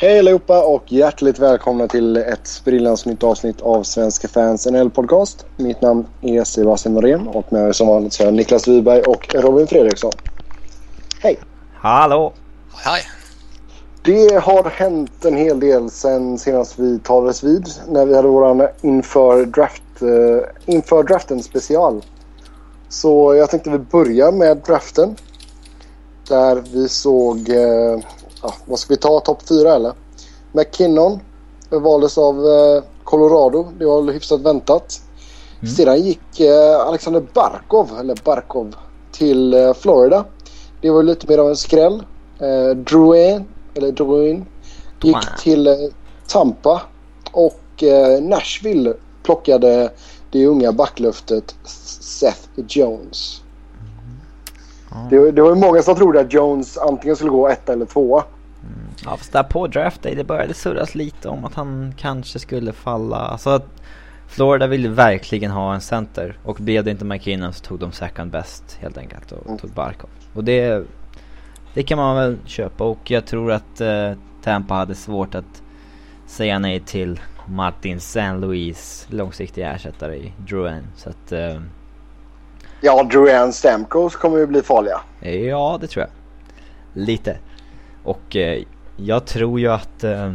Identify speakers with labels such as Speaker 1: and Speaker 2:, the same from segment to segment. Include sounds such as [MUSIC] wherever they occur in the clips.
Speaker 1: Hej allihopa och hjärtligt välkomna till ett sprillans nytt avsnitt av Svenska fans NHL podcast. Mitt namn är Sebastian Norén och med mig som vanligt så är Niklas Wiberg och Robin Fredriksson. Hej!
Speaker 2: Hallå!
Speaker 3: Hej!
Speaker 1: Det har hänt en hel del sen senast vi talades vid när vi hade våran inför, draft, uh, inför draften special. Så jag tänkte vi börjar med draften. Där vi såg uh, ja, vad ska vi ta? Topp fyra eller? McKinnon valdes av eh, Colorado. Det var hyfsat väntat. Mm. Sedan gick eh, Alexander Barkov, eller Barkov, till eh, Florida. Det var lite mer av en skräll. Eh, Drouin, eller Drouin, gick till eh, Tampa. Och eh, Nashville plockade det unga backlöftet Seth Jones. Det, det var många som trodde att Jones antingen skulle gå ett eller tvåa.
Speaker 2: Mm. Ja fast där på draft day det började surras lite om att han kanske skulle falla. Alltså att Florida ville verkligen ha en center och blev det inte McKinnon så tog de second best helt enkelt och mm. tog Barkov. Och det, det kan man väl köpa och jag tror att eh, Tampa hade svårt att säga nej till Martin San Luis långsiktiga ersättare i Drouin. Så att eh,
Speaker 1: Ja, Drouin Stamkos kommer ju bli farliga.
Speaker 2: Ja, det tror jag. Lite. Och eh, jag tror ju att eh,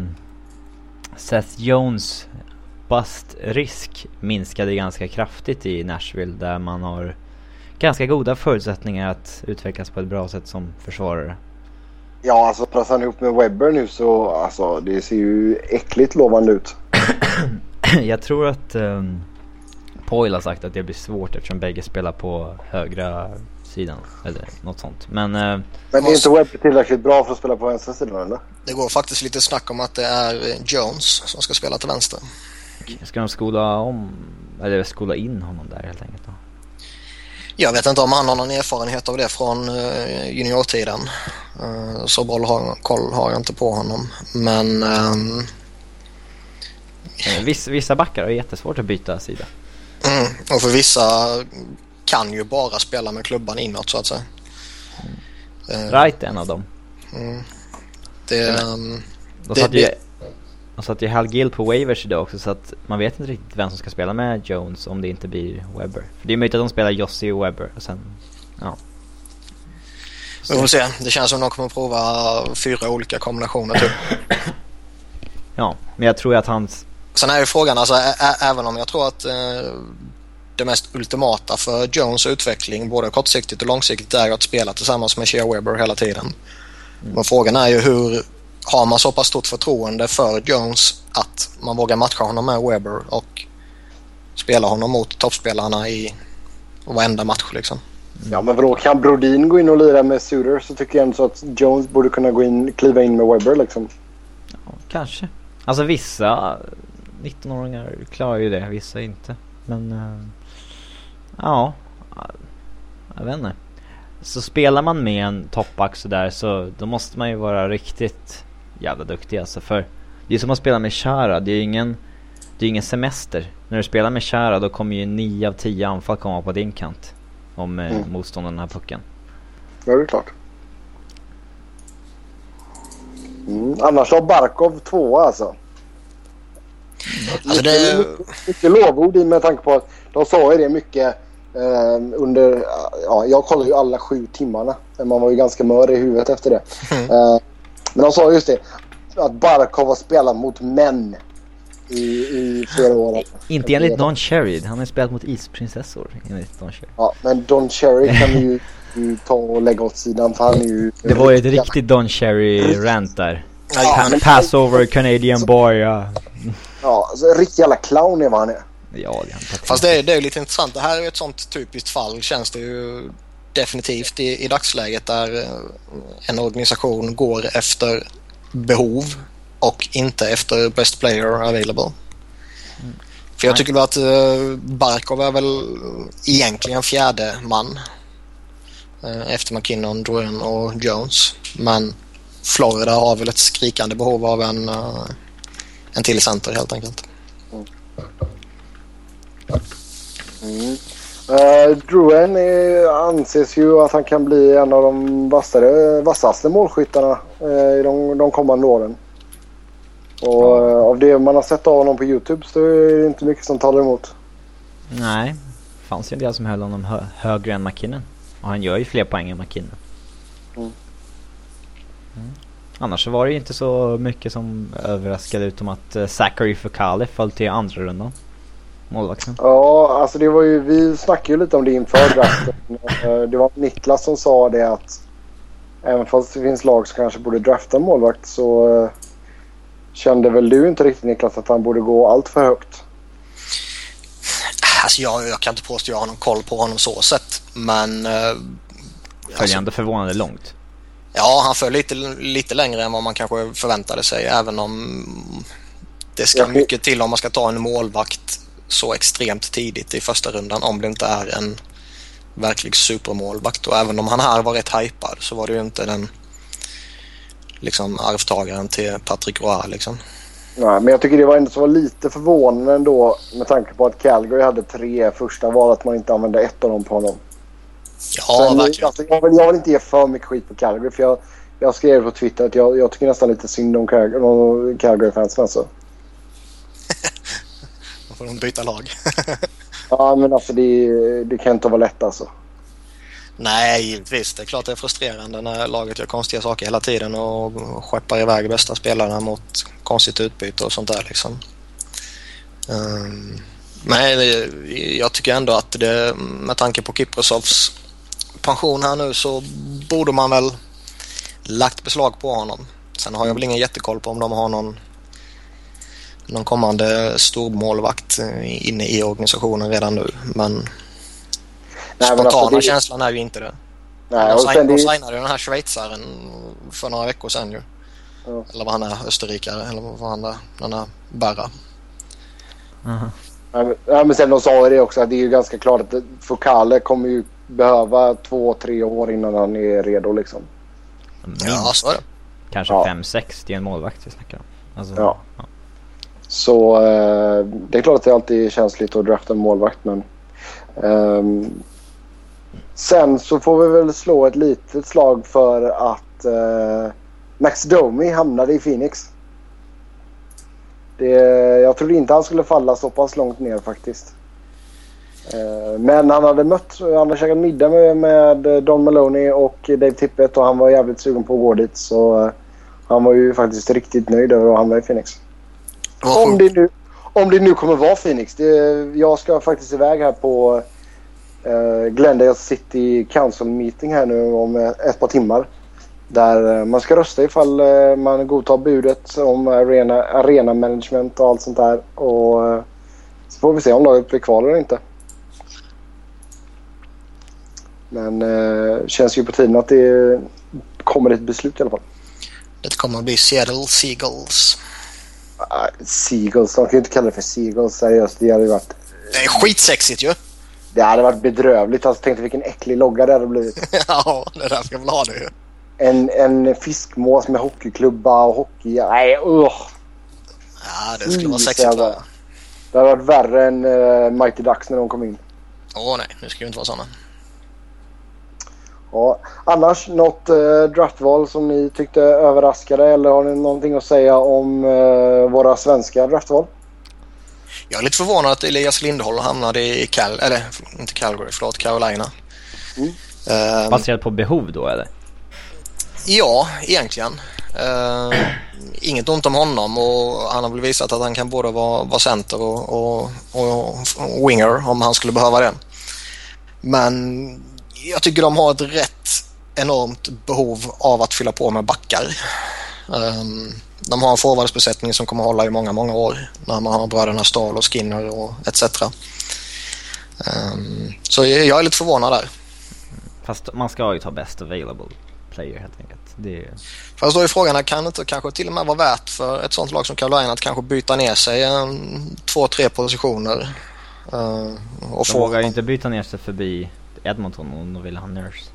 Speaker 2: Seth Jones bust-risk minskade ganska kraftigt i Nashville där man har ganska goda förutsättningar att utvecklas på ett bra sätt som försvarare.
Speaker 1: Ja, alltså passar han ihop med Webber nu så alltså det ser ju äckligt lovande ut. [CLEARS THROAT]
Speaker 2: jag tror att um, Poyle har sagt att det blir svårt eftersom bägge spelar på högra sidan. Eller något sånt. Men... Eh,
Speaker 1: men är inte Webb tillräckligt bra för att spela på vänstra sidan eller?
Speaker 3: Det går faktiskt lite snack om att det är Jones som ska spela till vänster.
Speaker 2: Ska de skola om, eller skola in honom där helt enkelt då?
Speaker 3: Jag vet inte om han har någon erfarenhet av det från uh, juniortiden. Uh, så bra har, koll har jag inte på honom. Men... Um...
Speaker 2: Vissa, vissa backar har jättesvårt att byta sida.
Speaker 3: Mm, och för vissa kan ju bara spela med klubban inåt så att säga.
Speaker 2: Mm. Right är en av dem.
Speaker 3: Mm. Det, um,
Speaker 2: de satt ju, de satt ju Hal Gill på waivers idag också så att man vet inte riktigt vem som ska spela med Jones om det inte blir Webber. För det är möjligt att de spelar Jossi och Webber och sen, ja.
Speaker 3: Vi får se. Det känns som de kommer prova fyra olika kombinationer typ.
Speaker 2: ja, men jag tror att hans...
Speaker 3: Sen är ju frågan, alltså även om jag tror att eh, det mest ultimata för Jones utveckling både kortsiktigt och långsiktigt är att spela tillsammans med Shea Weber hela tiden. Mm. Men frågan är ju hur har man så pass stort förtroende för Jones att man vågar matcha honom med Weber och spela honom mot toppspelarna i varenda match liksom.
Speaker 1: Ja men vadå, kan Brodin gå in och lira med Suter så tycker jag ändå så att Jones borde kunna gå in, kliva in med Weber liksom.
Speaker 2: Ja, kanske. Alltså vissa 19-åringar klarar ju det, vissa inte. Men uh, Ja, jag vet inte. Så spelar man med en toppback sådär så då måste man ju vara riktigt jävla duktig alltså. För det är som att spela med Chara, det är ju ingen, det är ingen semester. När du spelar med Chara då kommer ju 9 av 10 anfall komma på din kant. Om eh, mm. motståndaren har pucken.
Speaker 1: Ja, det är klart. Mm, annars har Barkov två alltså. Alltså det... mycket, mycket lovord med tanke på att de sa ju det mycket Uh, under, ja, jag kollade ju alla sju timmarna. Man var ju ganska mör i huvudet efter det. Mm. Uh, men de sa just det. Att Barkov har spelat mot män i, i flera år.
Speaker 2: Inte enligt Don Cherry. Han har spelat mot isprinsessor enligt Don Cherry.
Speaker 1: Ja, men Don Cherry kan vi ju, [LAUGHS] ju ta och lägga åt sidan för han är ju...
Speaker 2: Det var ju ett riktigt Don Cherry-rant där. Ja, pa Passover, Canadian boy, ja.
Speaker 1: Ja, alltså, riktig jävla clown är vad han är.
Speaker 2: Ja, det
Speaker 3: Fast det är, det är lite intressant. Det här är ett sånt typiskt fall känns det ju definitivt i, i dagsläget där eh, en organisation går efter behov och inte efter best player available. Mm. För jag tycker väl att uh, Barkov är väl egentligen fjärde man uh, efter McKinnon, Drouin och Jones. Men Florida har väl ett skrikande behov av en, uh, en till center helt enkelt. Mm.
Speaker 1: Uh, Drouin anses ju att han kan bli en av de vassare, vassaste målskyttarna uh, i de, de kommande åren. Och eh, av det man har sett av honom på Youtube så är det inte mycket som talar emot.
Speaker 2: Nej, det fanns ju en del som höll honom hö högre än McKinnon. Och han gör ju fler poäng än McKinnon.
Speaker 1: Mm.
Speaker 2: Mm. Annars var det ju inte så mycket som överraskade utom att uh, Zachary Fukali föll till andra rundan. Målvakten.
Speaker 1: Ja, alltså det var ju, vi snackade ju lite om det inför draften. Eh, det var Niklas som sa det att även fast det finns lag som kanske borde drafta en målvakt så uh, kände väl du inte riktigt Niklas att han borde gå allt för högt?
Speaker 3: Alltså jag, jag kan inte påstå att jag har någon koll på honom så sett. Men...
Speaker 2: Följer alltså, ändå förvånande långt.
Speaker 3: Ja, han föll lite, lite längre än vad man kanske förväntade sig. Även om det ska mycket till om man ska ta en målvakt så extremt tidigt i första rundan. Om det inte är en verklig supermålvakt. Och även om han här var rätt hypad så var det ju inte den liksom arvtagaren till Patrick Roy liksom.
Speaker 1: Nej, men jag tycker det var ändå så var lite förvånande ändå med tanke på att Calgary hade tre första val att man inte använde ett av dem på honom.
Speaker 3: Ja, Sen, verkligen.
Speaker 1: Alltså, jag, vill, jag vill inte ge för mycket skit på Calgary för jag, jag skrev på Twitter att jag, jag tycker nästan lite synd om Calgary, Calgary-fansen alltså. [LAUGHS]
Speaker 3: Då får de byta lag. [LAUGHS]
Speaker 1: ja, men alltså det, det kan inte vara lätt alltså.
Speaker 3: Nej, givetvis. Det är klart det är frustrerande när laget gör konstiga saker hela tiden och skeppar iväg bästa spelarna mot konstigt utbyte och sånt där liksom. Um, men jag tycker ändå att det, med tanke på Kiprosovs pension här nu så borde man väl lagt beslag på honom. Sen har jag väl ingen jättekoll på om de har någon, någon kommande stormålvakt inne i organisationen redan nu. Men Nej, Spontana alltså det... känslan är ju inte det. Nej, de, sign, de signade den här schweizaren för några veckor sedan ju. Ja. Eller vad han är, österrikare eller vad han är, den här Berra.
Speaker 1: -huh. Ja, men sen de sa det också att det är ju ganska klart att Fokale kommer ju behöva två, tre år innan han är redo liksom.
Speaker 3: Minst. Ja, så är det.
Speaker 2: Kanske ja. fem, sex, det är en målvakt vi snackar om. Alltså,
Speaker 1: ja. ja. Så eh, det är klart att det alltid är känsligt att drafta en målvakt men um, Sen så får vi väl slå ett litet slag för att uh, Max Domi hamnade i Phoenix. Det, jag trodde inte han skulle falla så pass långt ner faktiskt. Uh, men han hade mött, han hade käkat middag med, med Don Maloney och Dave Tippett och han var jävligt sugen på att gå dit. Så uh, han var ju faktiskt riktigt nöjd över att hamna i Phoenix. Om det, nu, om det nu kommer vara Phoenix. Det, jag ska faktiskt iväg här på uh, Glendale City Council meeting här nu om ett par timmar. Där man ska rösta ifall man godtar budet om arena, arena management och allt sånt där. Och så får vi se om laget blir kvar eller inte. Men uh, känns ju på tiden att det kommer ett beslut i alla fall.
Speaker 3: Det kommer att bli Seattle Seagulls.
Speaker 1: Uh, Seagulls, de kan ju inte kalla det för Seagulls seriöst. Det hade varit...
Speaker 3: Det är skitsexigt ju.
Speaker 1: Det hade varit bedrövligt. Alltså, tänk dig vilken äcklig logga det hade blivit. [LAUGHS]
Speaker 3: ja, det där ska väl ha det ju.
Speaker 1: En, en fiskmås med hockeyklubba och hockey... Nej, usch!
Speaker 3: Ja, det skulle vara sexigt va?
Speaker 1: Det hade varit värre än uh, Mighty Ducks när de kom in.
Speaker 3: Åh nej, nu ska det inte vara sådana.
Speaker 1: Ja, annars något uh, draftval som ni tyckte överraskade eller har ni någonting att säga om uh, våra svenska draftval?
Speaker 3: Jag är lite förvånad att Elias Lindholm hamnade i Cal, eller inte Calgary, förlåt, Carolina.
Speaker 2: Mm. Um, Baserat på behov då eller?
Speaker 3: Ja, egentligen. Uh, inget ont om honom och han har väl visat att han kan både vara, vara center och, och, och, winger om han skulle behöva det. Men jag tycker de har ett rätt enormt behov av att fylla på med backar. Um, de har en forwardsbesättning som kommer att hålla i många, många år när man har bröderna Stahl och Skinner och etc. Um, ehm, så jag är lite förvånad där.
Speaker 2: Fast man ska ju ta best available player helt enkelt. Det...
Speaker 3: Fast då är frågan, kan det inte kanske till och med vara värt för ett sånt lag som Carolina att kanske byta ner sig en, två, tre positioner? Uh,
Speaker 2: och de få... vågar ju inte byta ner sig förbi Edmonton om de vill ha Nurse.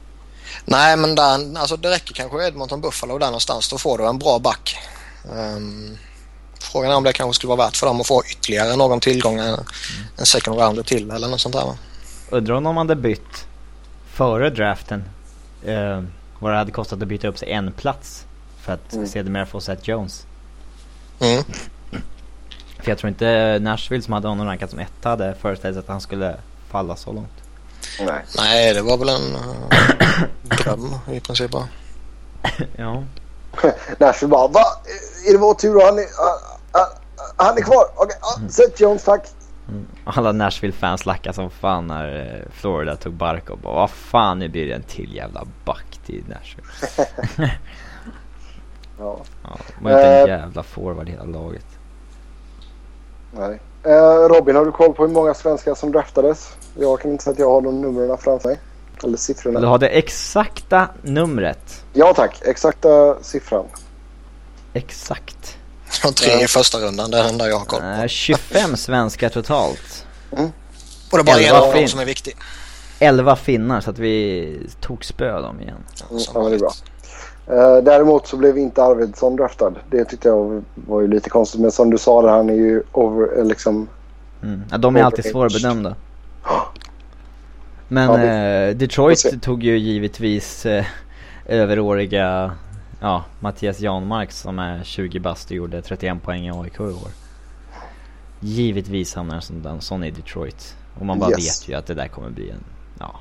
Speaker 3: Nej, men där, alltså det räcker kanske Edmonton Buffalo där någonstans. Då får du en bra back. Um, frågan är om det kanske skulle vara värt för dem att få ytterligare någon tillgång, en, en second rounder till eller något sånt där.
Speaker 2: Undrar om de hade bytt före draften uh, vad det hade kostat att byta upp sig en plats för att mm. sedermera få Seth Jones.
Speaker 3: Mm.
Speaker 2: För jag tror inte Nashville som hade honom rankad som etta hade föreställt sig att han skulle falla så långt.
Speaker 1: Nej.
Speaker 3: Nej, det var väl en uh, [COUGHS] dröm i princip bara. [COUGHS]
Speaker 2: ja. [LAUGHS]
Speaker 1: Nashville bara va? Är det vår tur? då? Han är, uh, uh, han är kvar. Okej, okay. sätt Jones tack.
Speaker 2: Mm. Alla Nashville-fans lackade som fan när eh, Florida tog Barkov. Och vad fan, nu blir det en till jävla back till Nashville. [LAUGHS]
Speaker 1: ja. [LAUGHS]
Speaker 2: ja. Det var inte en jävla forward hela laget.
Speaker 1: Nej. Eh, Robin, har du koll på hur många svenskar som draftades? Jag kan inte säga att jag har de numren framför mig. Eller siffrorna.
Speaker 2: Du har det exakta numret.
Speaker 1: Ja tack, exakta siffran.
Speaker 2: Exakt.
Speaker 3: Har tre i första rundan, det är den enda jag har koll på.
Speaker 2: Eh, 25 svenskar totalt.
Speaker 1: Mm.
Speaker 3: Och det är bara en av dem som är viktig.
Speaker 2: 11 finnar så att vi tog spö dem igen.
Speaker 1: Mm,
Speaker 3: som
Speaker 1: ja, det är bra. Eh, däremot så blev inte Arvidsson draftad. Det tyckte jag var ju lite konstigt. Men som du sa, där, han är ju over, eh, liksom...
Speaker 2: Mm. Ja, de är alltid svårbedömda. Men
Speaker 1: Ja, det-
Speaker 2: eh, Detroit tog ju givetvis eh, överåriga ja, Mattias Janmark som är 20 bast och gjorde 31 poäng i AIK i år. Givetvis hamnar en sån, sån i Detroit. Och man bara
Speaker 1: Yes.
Speaker 2: vet ju att det där kommer bli en, ja,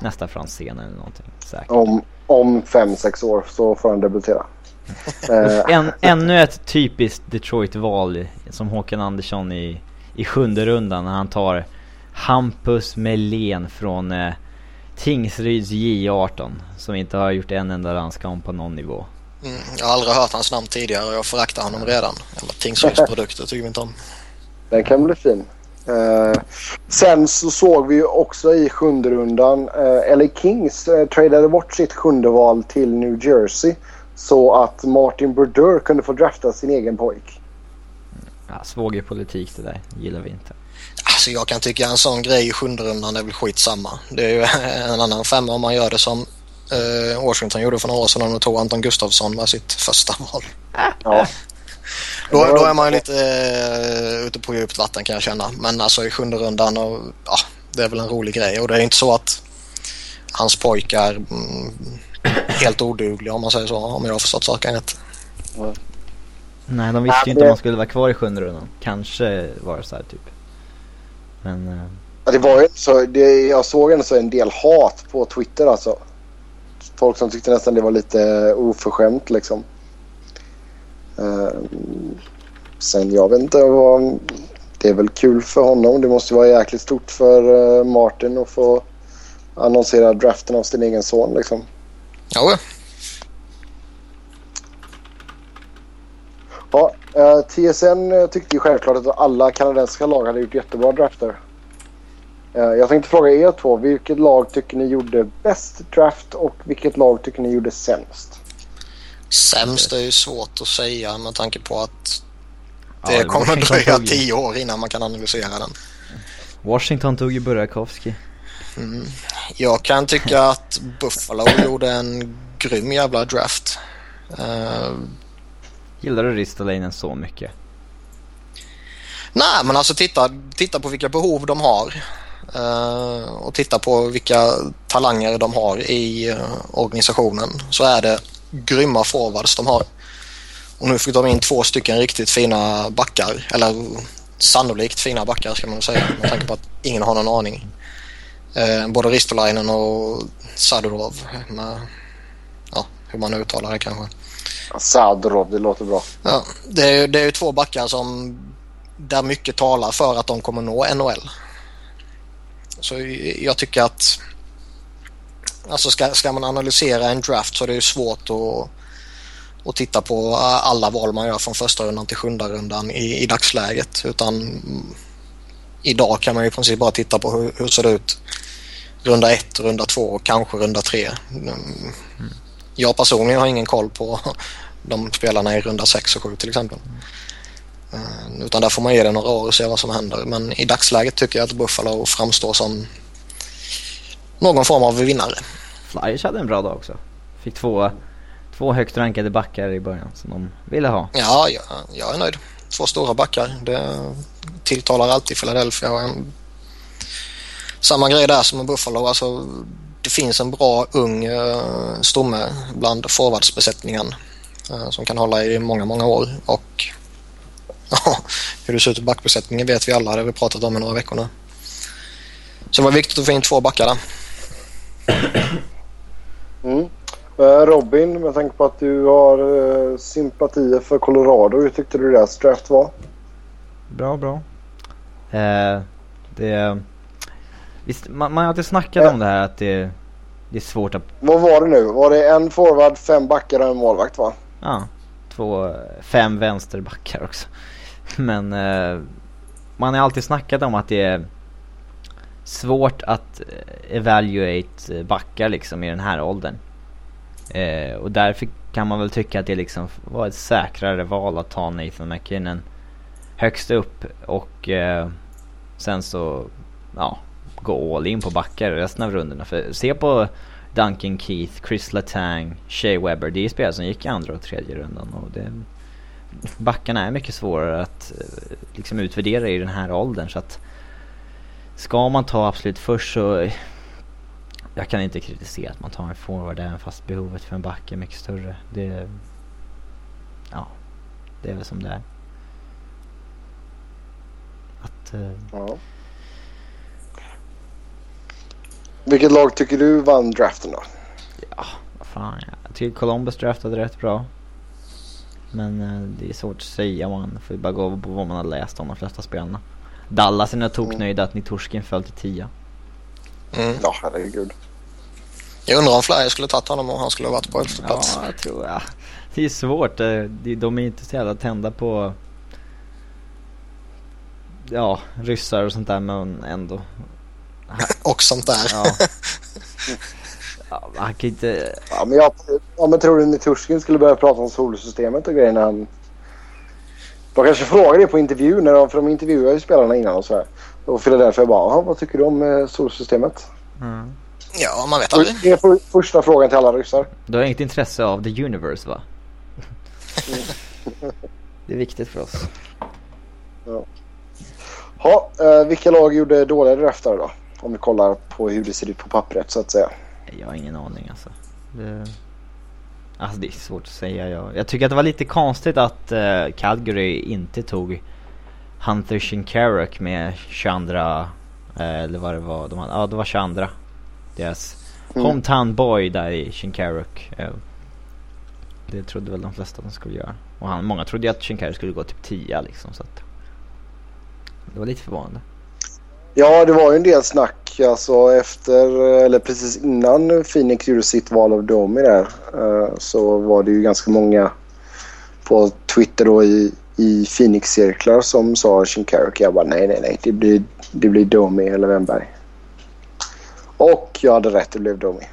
Speaker 2: nästa Franzén eller någonting säkert.
Speaker 1: Om, om fem, sex år så får han debutera. [LAUGHS] Eh,
Speaker 2: En, ännu ett typiskt Detroit-val som Håkan Andersson i, i sjunde rundan när han tar Hampus Melén från eh, Tingsryds J18 som inte har gjort en enda landskamp på någon nivå.
Speaker 3: Mm, jag har aldrig hört hans namn tidigare och jag föraktar honom redan. Jävla Tingsryds produkter tycker vi inte om.
Speaker 1: Den kan bli fin. Eh, sen så såg vi ju också i sjunde rundan eh, LA Kings eh, tradade bort sitt sjunde val till New Jersey. Så att Martin Brodeur kunde få drafta sin egen pojk.
Speaker 2: Ja, svågerpolitik det där, gillar vi inte.
Speaker 3: Alltså jag kan tycka en sån grej i sjunde rundan är väl skitsamma. Det är ju [LAUGHS] en annan femma om man gör det som eh, Washington gjorde för några år sedan när de tog Anton Gustafsson med sitt första val.
Speaker 1: Ja.
Speaker 3: Då, då är man ju lite eh, ute på djupt vatten kan jag känna. Men alltså i sjunde rundan och ja, det är väl en rolig grej. Och det är inte så att hans pojk är mm, helt oduglig om man säger så. Om jag har förstått saken rätt.
Speaker 2: Nej, de visste ju inte om han skulle vara kvar i sjunde rundan. Kanske var det så här typ. Men eh,
Speaker 1: Ja, det var ju så, det, jag såg ändå så en del hat på Twitter alltså. Folk som tyckte nästan det var lite oförskämt liksom. Eh, sen jag vet inte vad... Det är väl kul för honom. Det måste vara jäkligt stort för eh, Martin att få annonsera draften av sin egen son liksom.
Speaker 3: Jo,
Speaker 1: Ja, eh, TSN eh, tyckte ju självklart att alla kanadensiska lag hade gjort jättebra drafter. Eh, jag tänkte fråga er två. Vilket lag tycker ni gjorde bäst draft och vilket lag tycker ni gjorde sämst?
Speaker 3: sämst är ju svårt att säga med tanke på att
Speaker 2: ja,
Speaker 3: det kommer att
Speaker 2: Washington
Speaker 3: dröja
Speaker 2: tog
Speaker 3: tio år innan man kan analysera den.
Speaker 2: Washington tog ju Burakovsky.
Speaker 3: Mm. Jag kan tycka att Buffalo gjorde en grym jävla draft. Eh,
Speaker 2: Gillar du Ristolainen så mycket?
Speaker 3: nej, men alltså titta, titta på vilka behov de har. uh, och titta på vilka talanger de har i uh, organisationen. Så är det grymma forwards de har. Och nu fick de in två stycken riktigt fina backar. Eller sannolikt fina backar ska man säga med tanke på att ingen har någon aning. Uh, både Ristolainen och Sadorov. Med, ja, hur man uttalar det kanske.
Speaker 1: Sadrov, det låter bra.
Speaker 3: Ja, det, är, ju- det är ju två backar som där mycket talar för att de kommer nå NHL. Så jag tycker att alltså ska, ska man analysera en draft så är det ju svårt att, att titta på alla val man gör från första rundan till sjunde rundan i, i dagsläget. Utan mm, idag kan man ju i princip bara titta på hur, hur ser det ut runda ett, runda två och kanske runda tre. Mm. Jag personligen har ingen koll på [LAUGHS] de spelarna i runda 6 och 7 till exempel. Eh, Utan där får man ge det några år och se vad som händer. Men i dagsläget tycker jag att Buffalo framstår som någon form av vinnare.
Speaker 2: Flyers hade en bra dag också. Fick två, två högt rankade backar i början som de ville ha.
Speaker 3: Ja, jag, jag är nöjd. Två stora backar. Det tilltalar alltid Philadelphia. Och en, samma grej där som med Buffalo. Alltså, det finns en bra ung uh, stomme bland forwardsbesättningen uh, som kan hålla i många, många år. Och [LAUGHS] Ja, hur det ser ut i backbesättningen vet vi alla. Det har vi pratat om i några veckor nu. Så det var viktigt att få in två backar där. [CLEARS THROAT]
Speaker 1: Mm. Eh, Robin, med tanke på att du har uh, sympatier för Colorado. Hur tyckte du deras draft var?
Speaker 2: Bra, bra. Eh, det... Visst, man, man har alltid snackat om det här att det, det är svårt att...
Speaker 1: Vad var det nu? Var det en forward, fem backar och en målvakt va?
Speaker 2: Ja, två, fem vänsterbackar också. Men eh, man har alltid snackat om att det är svårt att evaluate backar liksom i den här åldern. Eh, och därför kan man väl tycka att det liksom var ett säkrare val att ta Nathan McKinnon högst upp och eh, sen så, ja, gå all in på backar resten av rundorna. För se på Duncan Keith, Chris Letang, Shea Webber. Det är spelare som gick i andra och tredje rundan. Och det, backarna är mycket svårare att eh, liksom utvärdera i den här åldern. Så att ska man ta absolut först så jag kan inte kritisera att man tar en forward även fast behovet för en back är mycket större. Det, ja, det är väl som det är. Att, uh, ja.
Speaker 1: Vilket lag tycker du vann draften då?
Speaker 2: Ja, vad fan. Jag tycker Columbus draftade rätt bra. Men uh, det är svårt att säga. Man får bara gå på vad man har läst om de flesta spelarna. Dallas är nog toknöjda mm. att Nitorskin föll till 10.
Speaker 1: Mm. Ja, herregud.
Speaker 3: Jag undrar om Flyers skulle tagit honom om han skulle ha varit på elfte plats.
Speaker 2: Ja, jag tror jag. Det är svårt. Eh, de är inte så jävla tända på ja, ryssar och sånt där men ändå. [LAUGHS]
Speaker 3: och sånt där.
Speaker 2: Ja. ja, han kan inte...
Speaker 1: Ja men, jag, ja, men tror du Niturskin skulle börja prata om solsystemet och grejer när han... De kanske frågar det på intervju, när de, för de intervjuar ju spelarna innan och sådär. Och Philadelphia bara, vad tycker du om eh, solsystemet?
Speaker 3: Mm. Ja, man vet aldrig.
Speaker 1: Det är för, första frågan till alla ryssar.
Speaker 2: Du har inget intresse av the universe va? [LAUGHS] det är viktigt för oss.
Speaker 1: Ja. Ha, eh, vilka lag gjorde dåliga draftar då? Om vi kollar på hur det ser ut på pappret så att säga.
Speaker 2: Jag har ingen aning alltså. Det, alltså det är svårt att säga. Jag, jag tycker att det var lite konstigt att uh, Calgary inte tog Hunter Shinkaruk med 22 uh, eller vad det var. De hade, ja, det var 22 deras mm. hometown boy där i Shinkaruk. Eh, det trodde väl de flesta att de skulle göra. Och han, många trodde ju att Shinkaruk skulle gå typ 10 liksom så att det var lite förvånande.
Speaker 1: Ja, det var ju en del snack alltså efter, eller precis innan Phoenix gjorde sitt val av Domi där eh, så var det ju ganska många på Twitter då i, i Phoenix-cirklar som sa Shinkaruk. Jag bara nej, nej, nej. Det blir, det blir Domi eller Wemberg. Och jag hade rätt, det blev Domi.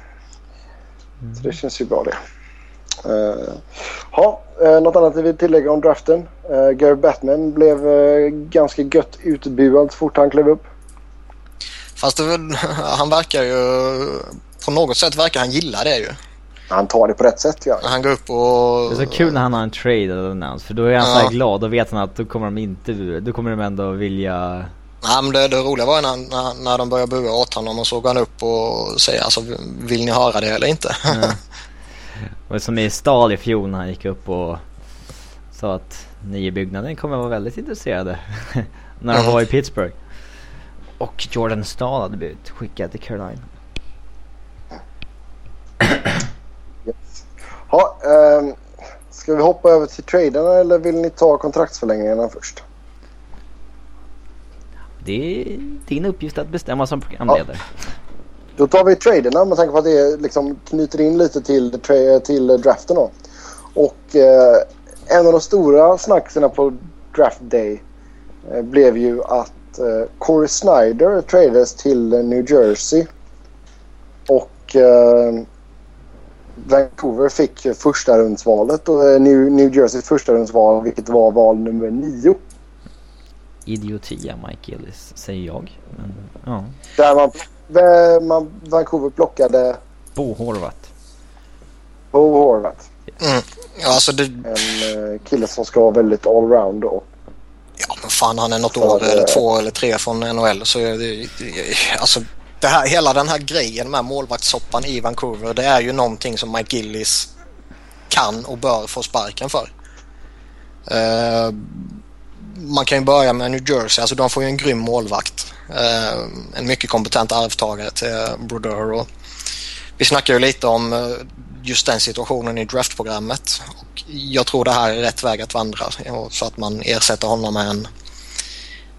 Speaker 1: Mm. Så det känns ju bra det. Uh, ha, uh, något annat vi vill tillägga om draften? Uh, Gary Batman blev uh, ganska gött utbuad så fort han klev upp.
Speaker 3: Fast det, [LAUGHS] han verkar ju... På något sätt verkar han gilla det ju.
Speaker 1: Han tar det på rätt sätt ja.
Speaker 3: Han går upp och...
Speaker 2: Det är så kul när han har en trade annons för då är han ja. så här glad. Då vet han att då kommer de inte... Då kommer de ändå vilja
Speaker 3: Nej, men det, det roliga var när, när, när de började bua åt honom och såg han upp och säga alltså vill ni höra det eller inte? Ja. [LAUGHS]
Speaker 2: Och som i Stal i fjol när han gick upp och sa att byggnaden kommer att vara väldigt intresserade [LAUGHS] när de mm. var i Pittsburgh. Och Jordan Stahl hade blivit skickad till Carolina.
Speaker 1: yes. Ha, um, ska vi hoppa över till traderna eller vill ni ta kontraktsförlängningarna först?
Speaker 2: Det är din uppgift att bestämma som programledare. Ja.
Speaker 1: Då tar vi traderna med tanke på att det liksom knyter in lite till, till draften. Då. Och eh, en av de stora snackserna på draft day eh, blev ju att eh, Corey Snyder tradades till New Jersey. Och eh, Vancouver fick första rundsvalet och eh, New, New Jerseys första rundsval vilket var val nummer nio
Speaker 2: idiotia Mike Gillis, säger jag. Men, ja.
Speaker 1: Där man, man, Vancouver plockade...
Speaker 2: Bo Horvat.
Speaker 1: Bo Horvat.
Speaker 3: Mm. alltså det...
Speaker 1: En uh, kille som ska vara väldigt allround då.
Speaker 3: Ja men fan han är något år det... eller två eller tre från NHL så det, alltså det här, hela den här grejen med målvaktssoppan i Vancouver det är ju någonting som Mike Gillis kan och bör få sparken för. Uh, man kan ju börja med New Jersey. Alltså de får ju en grym målvakt. Eh, en mycket kompetent arvtagare till Brodeur. Vi snackar ju lite om eh, just den situationen i draftprogrammet. Och jag tror det här är rätt väg att vandra så att man ersätter honom med en,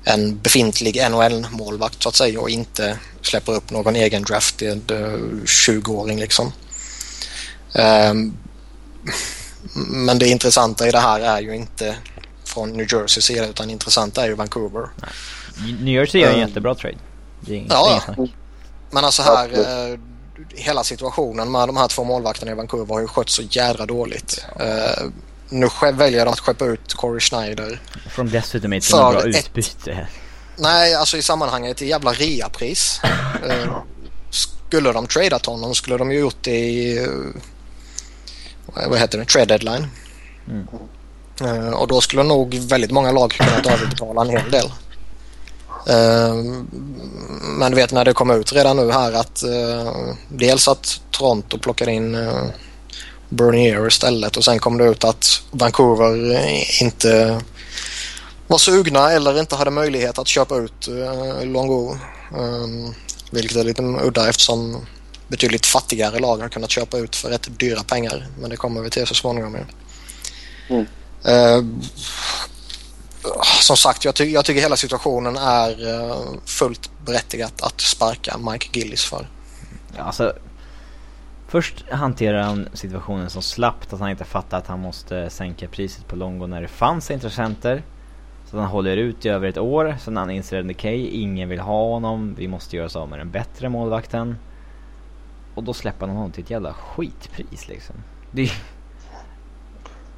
Speaker 3: en befintlig NHL-målvakt så att säga och inte släpper upp någon egen drafted 20-åring liksom. Um, men det intressanta i det här är ju inte från New Jersey sida utan intressant är ju Vancouver.
Speaker 2: New Jersey gör en um, jättebra trade. Det är ja,
Speaker 3: men alltså här eh, hela situationen med de här två målvakterna i Vancouver har ju skött så jädra dåligt. Ja. Uh, nu väljer de att skeppa ut Corey Schneider.
Speaker 2: Från dessutom inte något bra utbyte.
Speaker 3: Nej, alltså i sammanhanget ett jävla reapris. uh, skulle de tradat honom skulle de ju gjort det i uh, vad heter det, trade deadline. Mm. Uh, och då skulle nog väldigt många lag kunnat överbetala en hel del. Uh, men du vet när det kom ut redan nu här att uh, dels att Toronto plockade in uh, Bernier istället och sen kom det ut att Vancouver inte var sugna eller inte hade möjlighet att köpa ut Longo. Um, vilket är lite udda eftersom betydligt fattigare lag har kunnat köpa ut för rätt dyra pengar. Men det kommer vi till så småningom. Mm. Som sagt, jag, ty jag, tycker hela situationen är uh, fullt berättigat att sparka Mike Gillis för.
Speaker 2: Ja, alltså, först hanterar han situationen så slappt att han inte fattar att han måste sänka priset på Longo när det fanns intressenter. Så han håller ut i över ett år, sen han inser att okej, ingen vill ha honom, vi måste göra oss av med den bättre målvakten. Och då släpper han honom till ett jävla skitpris liksom. Det är...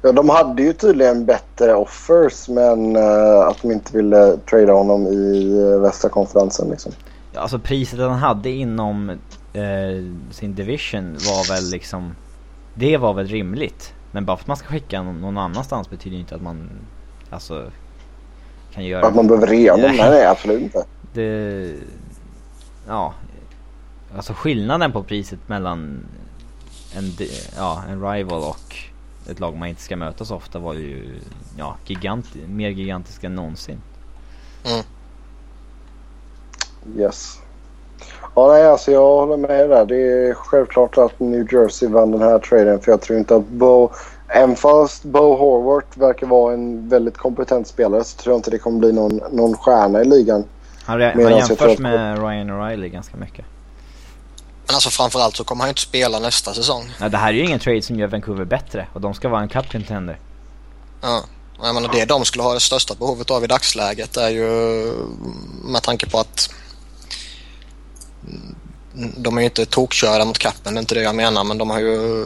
Speaker 1: Ja, de hade ju tydligen bättre offers men uh, att de inte ville trada honom i uh, västra konferensen liksom.
Speaker 2: Ja, alltså priset han hade inom uh, sin division var väl liksom... Det var väl rimligt. Men bara för att man ska skicka någon, någon annanstans betyder inte att man... Alltså... Kan göra...
Speaker 1: Att man behöver rea honom? Nej, nej absolut inte.
Speaker 2: Det... Ja, Alltså skillnaden på priset mellan en, ja, en rival och ett lag man inte ska möta så ofta var ju ja, gigant, mer gigantisk än någonsin. Mm.
Speaker 1: Yes. Ja, nej, alltså jag håller med där. Det är självklart att New Jersey vann den här traden för jag tror inte att Bo... Även fast Bo Horvath verkar vara en väldigt kompetent spelare så tror jag inte det kommer bli någon, någon stjärna i ligan.
Speaker 2: Han, han jämförs med Ryan O'Reilly ganska mycket.
Speaker 3: Men alltså framförallt så kommer han ju inte spela nästa säsong.
Speaker 2: Nej, det här är ju ingen trade som gör Vancouver bättre och de ska vara en cup contender.
Speaker 3: Ja, jag menar det de skulle ha det största behovet av i dagsläget är ju med tanke på att de är ju inte tokkörda mot kappen, det är inte det jag menar, men de har ju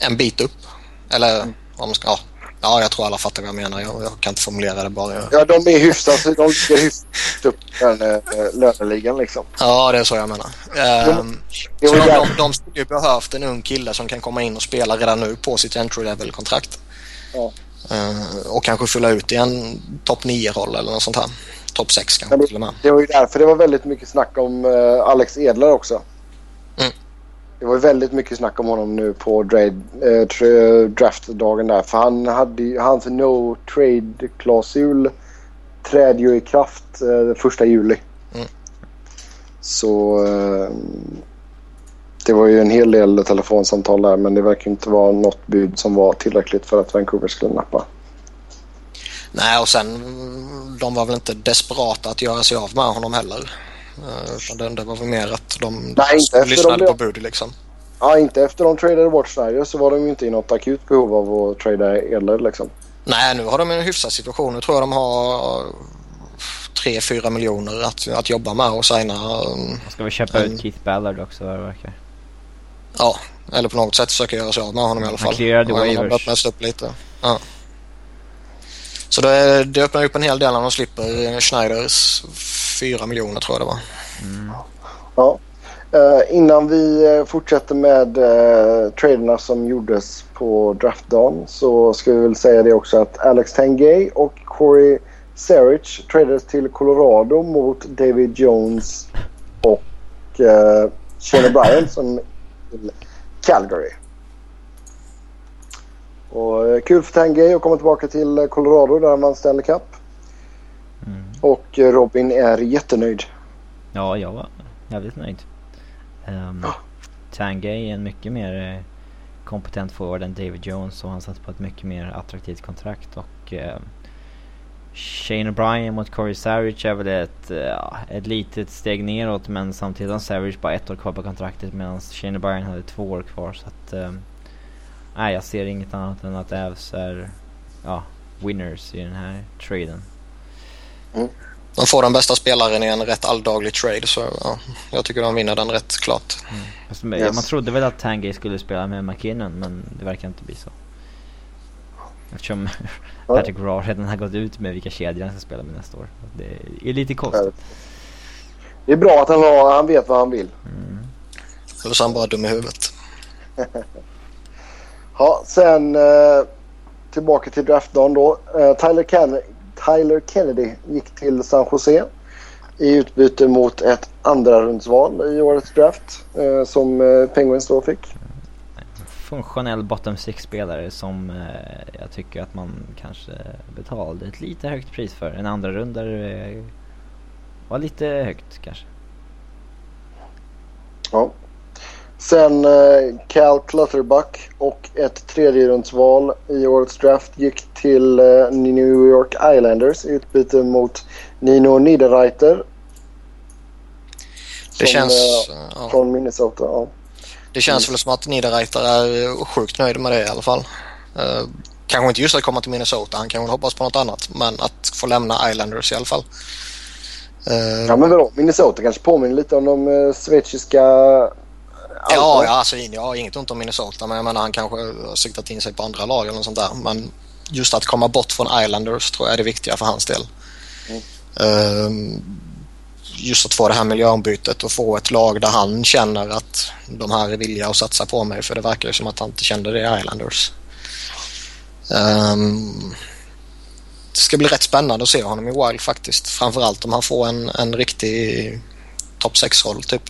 Speaker 3: en bit upp. Eller vad man ska, ja, Ja, jag tror alla fattar vad jag menar. Jag, jag kan inte formulera det bara.
Speaker 1: Ja, de är hyfsat, de ligger hyfsat upp den äh, löneligan liksom.
Speaker 3: Ja, det är så jag menar. Ehm, så de, de, de skulle ju behövt en ung kille som kan komma in och spela redan nu på sitt entry level-kontrakt. Ja. Ehm, och kanske fylla ut i en topp 9-roll eller något sånt här. Topp 6 kanske till och med.
Speaker 1: Det var ju därför det var väldigt mycket snack om uh, Alex Edler också. Det var väldigt mycket snack om honom nu på äh, draftdagen där. För han hade hans no trade-klausul trädde ju i kraft äh, första juli. Mm. Så äh, det var ju en hel del telefonsamtal där men det verkar inte vara något bud som var tillräckligt för att Vancouver skulle nappa.
Speaker 3: Nej och sen de var väl inte desperata att göra sig av med honom heller. Utan det, var väl mer att de Nej, inte lyssnade på bud liksom.
Speaker 1: Ja, inte efter de tradade bort Snyder så var de ju inte i något akut behov av att trada Edler liksom.
Speaker 3: Nej, nu har de en hyfsad situation. Nu tror jag de har 3-4 miljoner att, att jobba med och signa.
Speaker 2: Um, Ska vi köpa en... ut Keith Ballard också vad det verkar?
Speaker 3: Ja, eller på något sätt försöka göra sig av med honom i alla fall. Han
Speaker 2: clearade waivers.
Speaker 3: upp lite. Ja. Så det, det öppnar upp en hel del när de slipper Schneiders 4 miljoner tror jag det var. Mm.
Speaker 1: Ja. Uh, innan vi eh, fortsätter med uh, traderna som gjordes på draftdagen så ska vi väl säga det också att Alex Tengay och Corey Sarich tradades till Colorado mot David Jones och uh, Shane Bryan som till Calgary. Och kul för Tangay att komma tillbaka till Colorado där han vann Stanley Cup.
Speaker 2: Mm.
Speaker 1: Och Robin är jättenöjd.
Speaker 2: Ja, jag var jävligt nöjd. Um, Tangay är en mycket mer eh, kompetent forward än David Jones och han satt på ett mycket mer attraktivt kontrakt och eh, Shane O'Brien mot Corey Savage är väl ett, uh, ett litet steg neråt men samtidigt har Savage bara ett år kvar på kontraktet medan Shane O'Brien hade två år kvar så att um, Nej jag ser inget annat än att Avs är ja, winners i den här traden.
Speaker 3: Mm. De får den bästa spelaren i en rätt alldaglig trade så ja, jag tycker de vinner den rätt klart.
Speaker 2: Mm. Yes. Man trodde väl att Tangay skulle spela med McKinnon men det verkar inte bli så. Eftersom Patrick Raw redan har gått ut med vilka kedjor han ska spela med nästa år. Det är lite konstigt.
Speaker 1: Det är bra att han, har, han vet vad han vill. Mm.
Speaker 3: Eller så är han bara dum i huvudet. [LAUGHS]
Speaker 1: ja, sen eh, tillbaka till draftdagen då. Eh, Tyler, Ken Tyler Kennedy gick till San Jose i utbyte mot ett andra rundsval i årets draft eh, som eh, Penguins då fick
Speaker 2: funktionell bottom six-spelare som eh, jag tycker att man kanske betalade ett lite högt pris för. En andra rundare eh, var lite högt kanske.
Speaker 1: Ja. Sen eh, Cal Clutterbuck och ett tredje rundsval i årets draft gick till eh, New York Islanders i utbyte mot Nino Niederreiter.
Speaker 3: Det känns...
Speaker 1: Eh, ja. Från Minnesota. Ja.
Speaker 3: Det känns mm. väl som att Niederreiter är sjukt nöjd med det i alla fall. Kanske inte just att komma till Minnesota, han kanske hoppas på något annat. Men att få lämna Islanders i alla fall.
Speaker 1: Ja men vadå, Minnesota kanske påminner lite om de schweiziska...
Speaker 3: Ja, ja, alltså, jag har inget ont om Minnesota men jag menar han kanske har siktat in sig på andra lag eller något sånt där. Men just att komma bort från Islanders tror jag är det viktiga för hans del. Mm. Uh, just att få det här miljöombytet och få ett lag där han känner att de här är villiga att satsa på mig för det verkar ju som att han inte kände det i Islanders. Um, det ska bli rätt spännande att se honom i Wild faktiskt. Framförallt om han får en, en riktig topp 6-roll typ.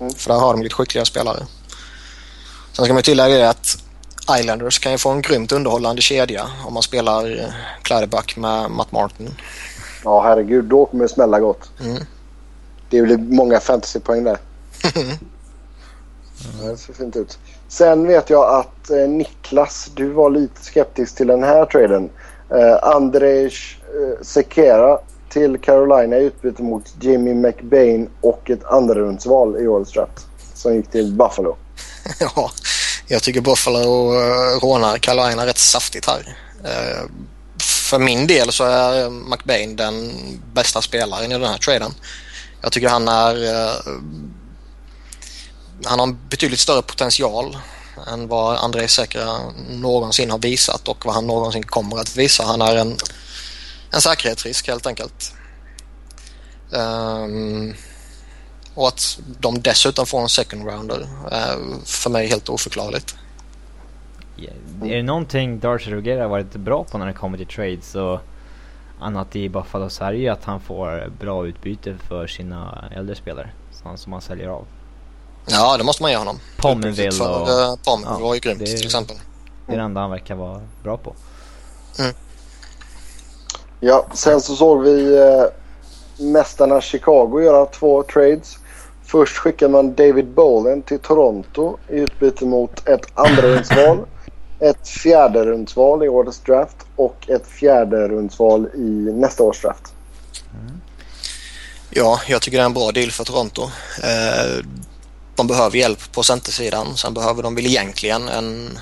Speaker 3: Mm. För där har de lite skickliga spelare. Sen ska man tillägga att Islanders kan ju få en grymt underhållande kedja om man spelar Klädeback med Matt Martin.
Speaker 1: Ja herregud, då kommer det smälla gott. Mm. Det blir många fantasypoäng där. [LAUGHS] Mm. det ser fint ut. Sen vet jag att eh, Niklas, du var lite skeptisk till den här traden. Eh, Andrej eh, Sekera till Carolina i utbyte mot Jimmy McBain och ett andrarumsval i årets draft. Som gick till Buffalo. [LAUGHS]
Speaker 3: ja, jag tycker Buffalo uh, rånar Carolina rätt saftigt här. Uh, för min del så är McBain den bästa spelaren i den här traden. Jag tycker han är... Eh, han har en betydligt större potential än vad André Säkra någonsin har visat och vad han någonsin kommer att visa. Han är en, en säkerhetsrisk helt enkelt. Um, och att de dessutom får en second rounder är för mig helt oförklarligt.
Speaker 2: Är det någonting Darcy Ruggiero har varit bra på när det kommer till trades och annat i Buffalo så är det ju att han får bra utbyte för sina äldre spelare som han säljer av.
Speaker 3: Ja, det måste man ge honom.
Speaker 2: Pominville
Speaker 3: för,
Speaker 2: och...
Speaker 3: Uh, Pominville ja, var ju grymt det, till exempel.
Speaker 2: Det är det enda han verkar vara bra på.
Speaker 1: Mm. Ja, sen så såg vi eh, mästarna Chicago göra två trades. Först skickade man David Bowen till Toronto i utbyte mot ett andrarumsval [LAUGHS] ett fjärde rundsval i årets draft och ett fjärde rundsval i nästa års draft. Mm.
Speaker 3: Ja, jag tycker det är en bra deal för Toronto. Eh, de behöver hjälp på centersidan. Sen behöver de väl egentligen en,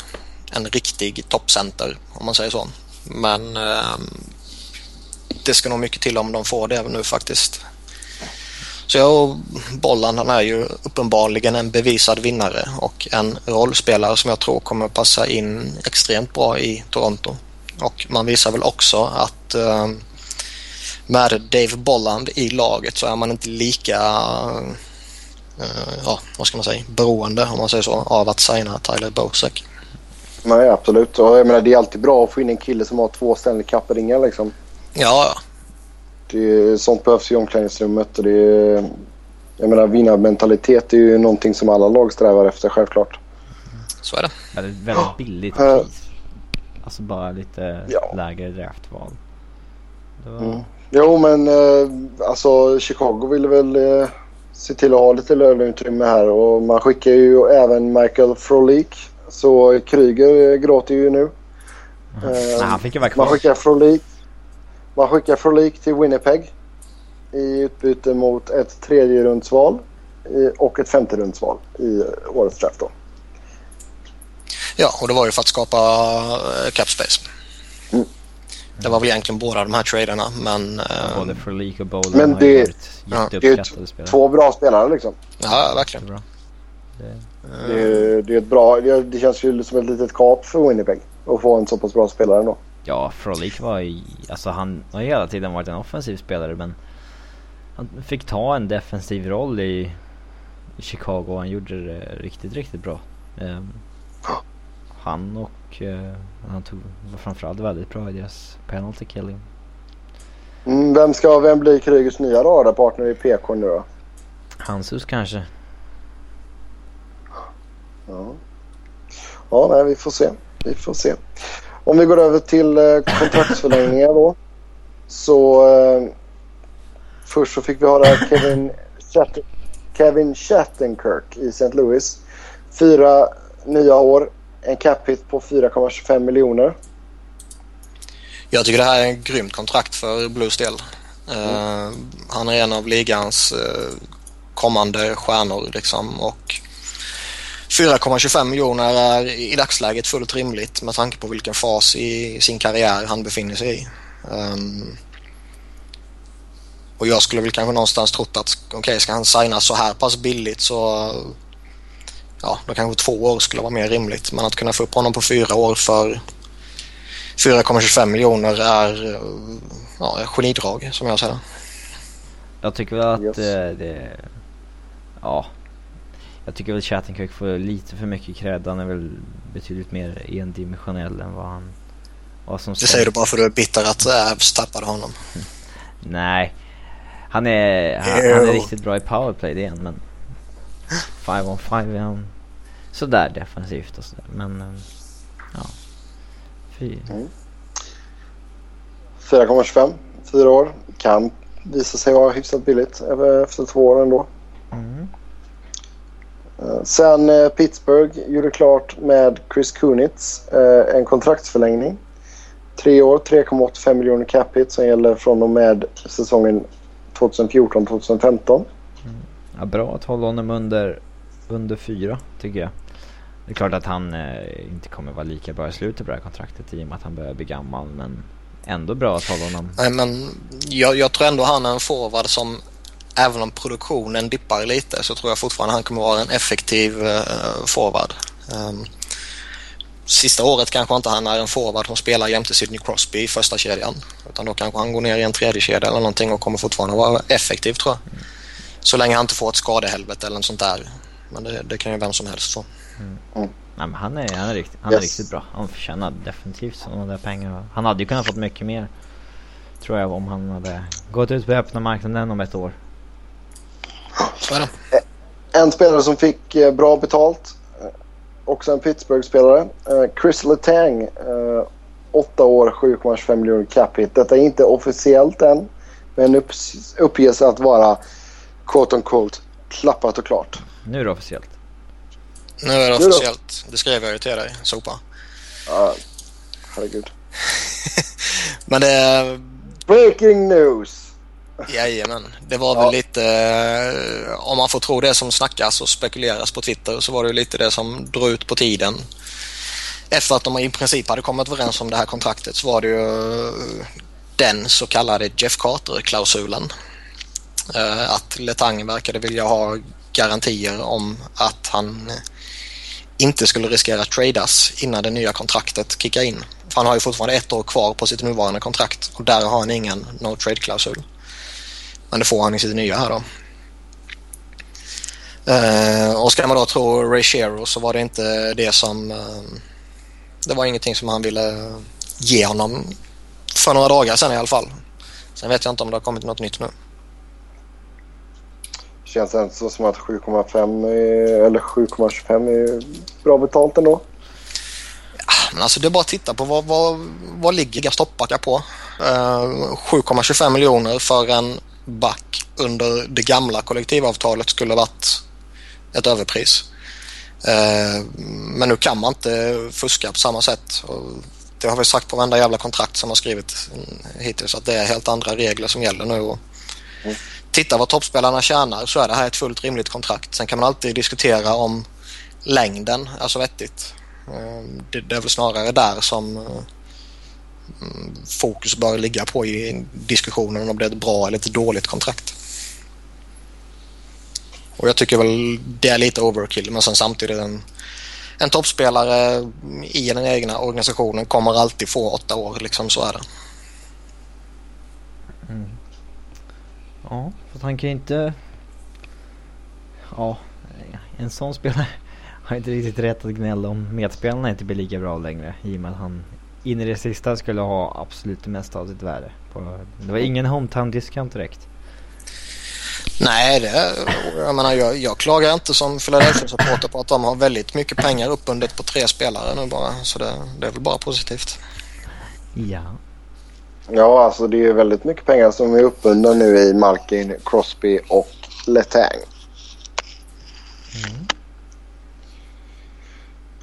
Speaker 3: en riktig toppcenter om man säger så. Men eh, det ska nog mycket till om de får det nu faktiskt. Så jag Bolland han är ju uppenbarligen en bevisad vinnare och en rollspelare som jag tror kommer passa in extremt bra i Toronto. Och man visar väl också att uh, med Dave Bolland i laget så är man inte lika uh, ja, vad ska man säga, beroende om man säger så av att signa Tyler Bosek.
Speaker 1: Nej absolut och jag menar det är alltid bra att få in en kille som har två Stanley Cup-ringar liksom.
Speaker 3: Ja, ja.
Speaker 1: Det, sånt behövs i omklädningsrummet. Och det, jag menar vinnarmentalitet är ju någonting som alla lag strävar efter självklart.
Speaker 3: Så är det.
Speaker 2: Ja, det är väldigt billigt pris. Alltså bara lite
Speaker 1: Ja.
Speaker 2: lägre draftval. Det var...
Speaker 1: Mm. Jo, men eh, alltså Chicago ville väl eh, se till att ha lite löneutrymme här och man skickar ju även Michael Frolik. Så Kryger eh, gråter ju nu.
Speaker 2: Nej, han fick ju vara
Speaker 1: Man
Speaker 2: kvar.
Speaker 1: skickar Frolik, man skickar Frolik till Winnipeg i utbyte mot ett tredje rundsval och ett femte rundsval i årets draft. Då.
Speaker 3: Ja, och det var ju för att skapa eh, cap space.
Speaker 1: Mm.
Speaker 3: Det var väl egentligen båda de här traderna men... eh,
Speaker 2: Både Frolik och Bowler
Speaker 1: Men
Speaker 2: har ju
Speaker 1: det-
Speaker 2: varit
Speaker 3: ja,
Speaker 1: Det är två bra spelare liksom.
Speaker 3: Ja, verkligen.
Speaker 2: Bra. Det,
Speaker 1: Det, är- det, är ett bra, det, det känns ju som ett litet kap för Winnipeg att få en så pass bra spelare ändå.
Speaker 2: Ja, Frolik var ju, alltså han har hela tiden varit en offensiv spelare men han fick ta en defensiv roll i, i Chicago och han gjorde det riktigt, riktigt bra. Ehm, han och eh, han tog, var framförallt väldigt bra i deras penalty killing.
Speaker 1: Mm, vem, ska, vem blir Krygers nya radarpartner i PK nu då?
Speaker 2: Hansus kanske?
Speaker 1: Ja, ja nej, vi får se. Vi får se. Om vi går över till eh, kontraktsförlängningar då. Så eh, först så fick vi höra Kevin, Chatt Kevin Chattenkirk i St. Louis. Fyra nya år, en cap hit på 4,25 miljoner.
Speaker 3: Jag tycker det här är en grymt kontrakt för Blues del. Eh, han är en av ligans uh, kommande stjärnor liksom och 4,25 miljoner är i dagsläget fullt rimligt med tanke på vilken fas i sin karriär han befinner sig i. Ehm, och jag skulle väl kanske någonstans trott att okej, okay, ska han signa så här pass billigt så ja, då kanske två år skulle vara mer rimligt. Men att kunna få upp honom på fyra år för 4,25 miljoner är ja, genidrag som jag ser det.
Speaker 2: Jag tycker väl att
Speaker 1: Yes.
Speaker 2: eh, det... Ja. Jag tycker väl Chattenkirk får lite för mycket cred. Han är väl betydligt mer endimensionell än vad han... Vad som
Speaker 3: Det säger du bara för att du är bitter att Avs tappade honom. [LAUGHS]
Speaker 2: Nej. Han är, han, han är riktigt bra i powerplay det han, men... 5 on 5 är han sådär defensivt och sådär. Men... eh, Ja. Fy.
Speaker 1: 4,25, fyra år. Kan visa sig vara hyfsat billigt efter två år ändå.
Speaker 2: Mm.
Speaker 1: Eh, Sen eh, Pittsburgh gjorde klart med Chris Kunitz eh, en kontraktsförlängning. Tre år, 3,85 miljoner cap hit som gäller från och med säsongen 2014-2015.
Speaker 2: Ja, bra att hålla honom under, under fyra tycker jag. Det är klart att han eh, inte kommer vara lika bra i slutet på det här kontraktet i och med att han börjar bli gammal men ändå bra att hålla honom.
Speaker 3: Nej, men jag, jag tror ändå han är en forward som även om produktionen dippar lite så tror jag fortfarande han kommer vara en effektiv eh, forward. Ehm, sista året kanske inte han är en forward som spelar jämte Sidney Crosby i första kedjan. Utan då kanske han går ner i en tredje kedja eller någonting och kommer fortfarande vara effektiv tror jag. Så länge han inte får ett skadehelvete eller något sånt där. Men det, det kan ju vem som helst få.
Speaker 2: Nej, men han är, han är, riktigt, han är
Speaker 1: Yes.
Speaker 2: riktigt bra. Han förtjänar definitivt sådana där pengar. Han hade ju kunnat fått mycket mer. Tror jag om han hade gått ut på öppna marknaden om ett år.
Speaker 3: Så är det.
Speaker 1: En spelare som fick eh, bra betalt, eh, också en Pittsburgh-spelare. Eh, Chris Letang, eh, 8 år, 7,25 miljoner cap hit. Detta är inte officiellt än, men uppges att vara quote on quote klappat och klart.
Speaker 2: Nu är det officiellt.
Speaker 3: Nu är det officiellt. Det skrev jag ju till dig, Sopa.
Speaker 1: Ja, herregud. [LAUGHS]
Speaker 3: Men det,
Speaker 1: Breaking news!
Speaker 3: Jajamän. Det var
Speaker 1: Ja.
Speaker 3: väl lite, eh, om man får tro det som snackas och spekuleras på Twitter så var det lite det som drog ut på tiden. Efter att de i princip hade kommit överens om det här kontraktet så var det ju eh, den så kallade Jeff Carter-klausulen. Eh, Att Letang verkade vilja ha garantier om att han inte skulle riskera att tradas innan det nya kontraktet kickar in. För han har ju fortfarande ett år kvar på sitt nuvarande kontrakt och där har han ingen no trade-klausul. Men det får han i sitt nya här då. Eh, och ska man då tro Ray Shero så var det inte det som... Eh, det var ingenting som han ville ge honom för några dagar sedan i alla fall. Sen vet jag inte om det har kommit något nytt nu.
Speaker 1: Känns det inte som att 7,5 är- eller 7,25 är bra betalt ändå.
Speaker 3: men alltså det är bara att titta på vad, vad, vad ligger stoppbackar på. Uh, 7,25 miljoner för en back under det gamla kollektivavtalet skulle varit ett överpris. Eh, men nu kan man inte fuska på samma sätt. Det har vi sagt på varenda jävla kontrakt som har skrivit hittills att det är helt andra regler som gäller nu. Mm. Titta vad toppspelarna tjänar så är det här ett fullt rimligt kontrakt. Sen kan man alltid diskutera om längden är så vettigt. Eh, det är väl snarare där som eh, fokus bör ligga på i diskussionen om det är ett bra eller ett dåligt kontrakt. Och jag tycker väl det är lite overkill men sen samtidigt en, en toppspelare i den egna organisationen kommer alltid få åtta år liksom så är det.
Speaker 2: Mm. Ja, för han kan ju inte... Ja, en sån spelare har inte riktigt rätt att gnälla om medspelarna inte blir lika bra längre. I och med att han in i det sista skulle ha absolut det mesta av sitt värde. På, det var ingen hometown discount direkt.
Speaker 3: Nej, det, jag menar jag, jag klagar inte som Philadelphia-supporter på att de har väldigt mycket pengar uppbundet på tre spelare nu bara. Så det, det är väl bara positivt.
Speaker 2: Ja.
Speaker 1: Ja, alltså det är väldigt mycket pengar som är uppbundna nu i Malkin, Crosby och Letang. Mm.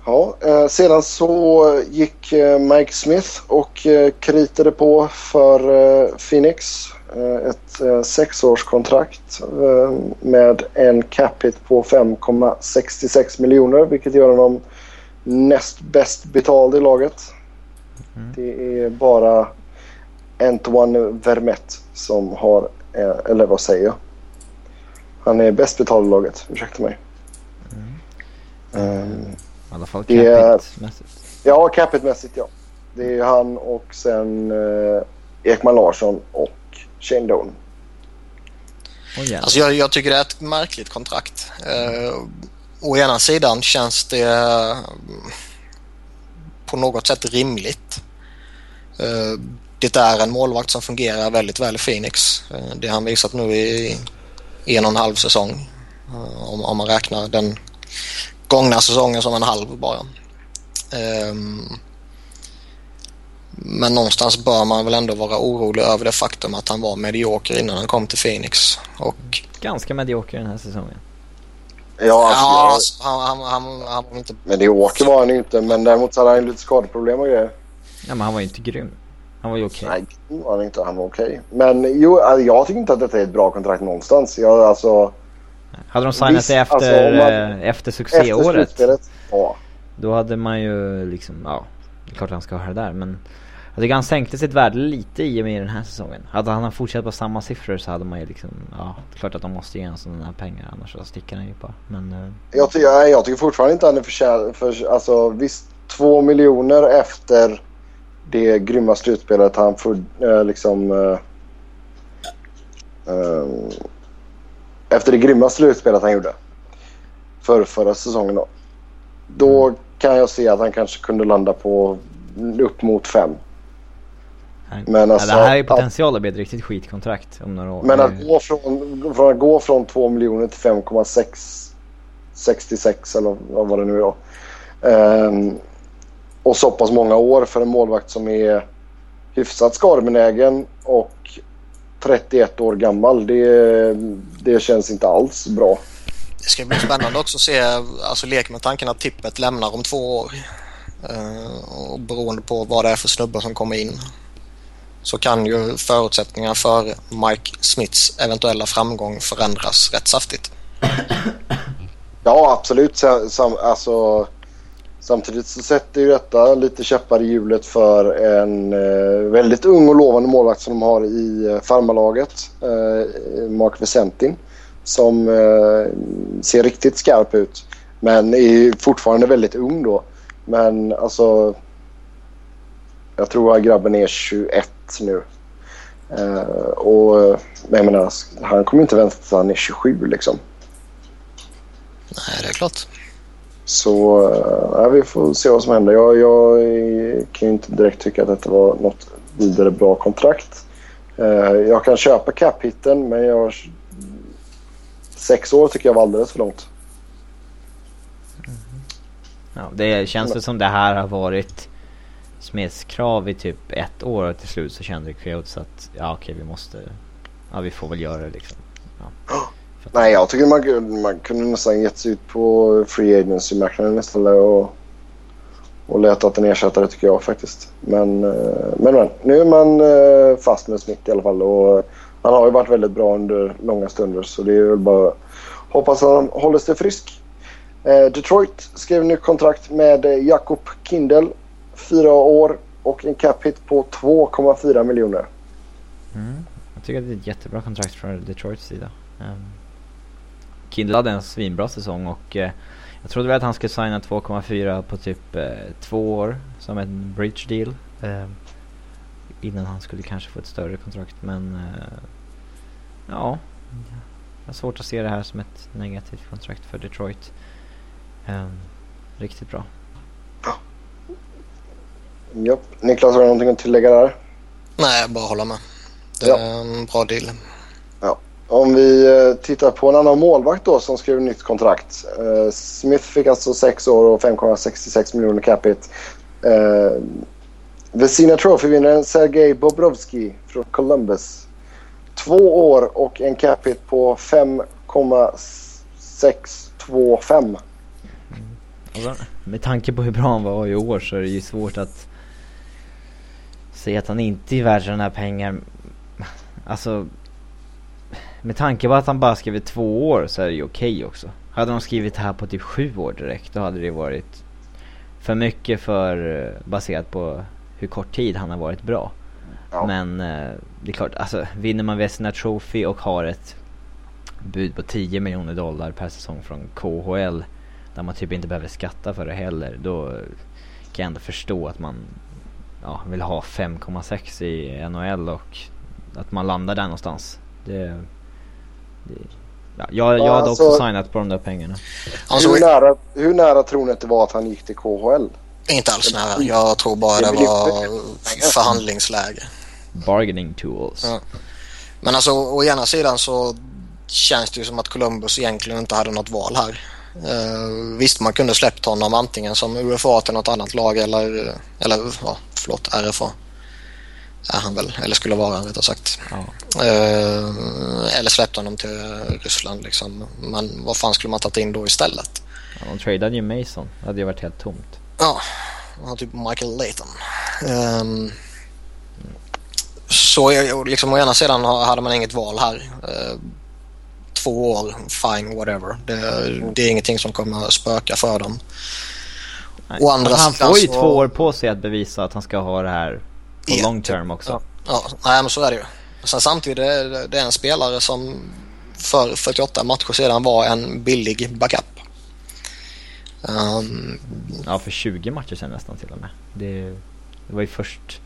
Speaker 1: Ja, eh, sedan så gick eh, Mike Smith och eh, kritade på för eh, Phoenix. Eh, ett eh, sexårskontrakt eh, med en cap hit på 5,66 miljoner vilket gör honom näst bäst betald i laget. Mm. Det är bara Antoine Vermette som har, eh, eller vad säger jag? Han är bäst betald i laget, ursäkta mig.
Speaker 2: Mm. Um, I alla fall capita-mässigt.
Speaker 1: Ja, capita-mässigt ja. Det är han och sen uh, Ekman Larsson och Shane Doan.
Speaker 3: Oh, alltså jag, jag, tycker det är ett märkligt kontrakt. Uh, å ena sidan känns det uh, på något sätt rimligt. Uh, det är en målvakt som fungerar väldigt väl i Phoenix. Uh, det har han visat nu i en och en halv säsong. Om, om man räknar den gångna säsongen som en halv bara. Um, men någonstans bör man väl ändå vara orolig över det faktum att han var medioker innan han kom till Phoenix. Och...
Speaker 2: Ganska medioker den här säsongen.
Speaker 1: Ja, alltså,
Speaker 3: ja alltså, han, han, han, han var inte...
Speaker 1: Medioker var han ju inte, men däremot hade han lite skadeproblem och grejer.
Speaker 2: Ja, men han var ju inte grym. Han var ju okej.
Speaker 1: Okay. Nej, var han inte. Han var okej. Okay. Men jo, alltså, jag tycker inte att detta är ett bra kontrakt någonstans. Jag, alltså...
Speaker 2: Hade de signat Visst, efter, alltså, man, eh, efter succéåret? Efter
Speaker 1: ja.
Speaker 2: Då hade man ju liksom, ja, det är klart han ska ha det där men jag tycker han sänkte sitt värde lite i och med den här säsongen. Hade han fortsatt på samma siffror så hade man ju liksom, ja, det är klart att de måste ge en sådana här pengar annars så sticker han ju bara. Men... Uh...
Speaker 1: Jag, ty jag tycker fortfarande inte han är förtjänt, för, alltså visst, två miljoner efter det grymma slutspelet han får uh, liksom... Uh, efter det grymma slutspelet han gjorde. För förra säsongen då. Då kan jag se att han kanske kunde landa på upp mot fem.
Speaker 2: Men alltså, ja, det här är potential att bli ett riktigt skitkontrakt om några år.
Speaker 1: Men att gå från, från, att gå från 2 miljoner till 5,66 eller vad det nu är. Um, och så pass många år för en målvakt som är hyfsat skadebenägen och 31 år gammal. Det, det känns inte alls bra.
Speaker 3: Det ska bli spännande också att se, alltså lek med tanken att tippet lämnar om två år. Uh, och beroende på vad det är för snubbar som kommer in så kan ju förutsättningarna för Mike Smiths eventuella framgång förändras rätt saftigt.
Speaker 1: Ja, absolut. Alltså, samtidigt så sätter ju detta lite käppar i hjulet för en eh, väldigt ung och lovande målvakt som de har i eh, farmalaget, eh, Mark Vesentin, som eh, ser riktigt skarp ut. Men är fortfarande väldigt ung då. Men alltså... Jag tror att grabben är 21 nu. Uh, och jag menar, han kommer inte vänta tills han är 27 liksom.
Speaker 3: Nej, det är klart.
Speaker 1: Så uh, vi får se vad som händer. Jag, jag kan ju inte direkt tycka att detta var något vidare bra kontrakt. Uh, jag kan köpa cap-hitten men jag... Sex år tycker jag var alldeles för långt.
Speaker 2: Mm. Ja, det känns väl som det här har varit smeskrav i typ ett år och till slut så kände Coyotes att ja okej vi måste, ja vi får väl göra det liksom. Ja. [GASPS] [GASPS]
Speaker 1: Nej, jag tycker man, man kunde nästan gett sig ut på free agency-marknaden istället och, och letat en ersättare tycker jag faktiskt. Men, eh, men, men nu är man eh, fast med Smith i alla fall och han har ju varit väldigt bra under långa stunder så det är väl bara hoppas att han håller sig frisk. Eh, Detroit skrev nytt kontrakt med Jakob Kindel. Fyra år och en cap hit på 2,4 miljoner.
Speaker 2: Mm. Jag tycker att det är ett jättebra kontrakt från Detroits sida. Um, Kindle hade en svinbra säsong och uh, jag trodde väl att han skulle signa 2,4 på typ uh, två år som en bridge deal. Uh, innan han skulle kanske få ett större kontrakt men ja, jag har svårt att se det här som ett negativt kontrakt för Detroit. Um, riktigt bra.
Speaker 1: Ja. Niklas, har du någonting att tillägga där?
Speaker 3: Nej, bara hålla med. Det är ja. en bra deal.
Speaker 1: Om vi eh, tittar på en annan målvakt då som skrev nytt kontrakt. Eh, Smith fick alltså 6 år och 5,66 miljoner capita. Vesina eh, Trophy-vinnaren Sergej Bobrovski från Columbus. Två år och en capita på 5,625. Mm.
Speaker 2: Alltså, med tanke på hur bra han var i år så är det ju svårt att säga att han inte är värd sådana här pengar. Alltså, med tanke på att han bara skrivit två år så är det ju okej okay också. Hade de skrivit det här på typ sju år direkt då hade det varit för mycket för eh, baserat på hur kort tid han har varit bra. Ja. Men eh, det är klart, alltså vinner man Vesina Trophy och har ett bud på 10 miljoner dollar per säsong från KHL där man typ inte behöver skatta för det heller. Då kan jag ändå förstå att man ja, vill ha 5,6 i NHL och att man landar där någonstans. Det ja, jag, jag hade alltså, också signat på de där pengarna.
Speaker 1: Alltså, hur, nära, hur nära tror ni att det var att han gick till KHL?
Speaker 3: Inte alls nära. Jag tror bara det, det var förhandlingsläge.
Speaker 2: Bargaining tools. Ja.
Speaker 3: Men alltså å ena sidan så känns det ju som att Columbus egentligen inte hade något val här. Uh, visst, man kunde släppt honom antingen som UFA till något annat lag eller, eller ja, förlåt, RFA. Är han väl, eller skulle vara rättare sagt. Ja. Uh, eller släppt honom till Ryssland liksom. Men vad fan skulle man tagit in då istället?
Speaker 2: Ja, de tradade ju Mason. Det hade ju varit helt tomt.
Speaker 3: Ja, han typ Michael Layton. Um, så liksom å ena sidan hade man inget val här. Uh, två år, fine whatever. Det, det är ingenting som kommer spöka för dem.
Speaker 2: Nej, andra han får ju så... två år på sig att bevisa att han ska ha det här på ja, long term också.
Speaker 3: Ja, ja, nej men så är det ju. Sen samtidigt det, det är en spelare som för 48 matcher sedan var en billig backup. Um,
Speaker 2: ja, för 20 matcher sedan nästan till och med. Det, det var ju först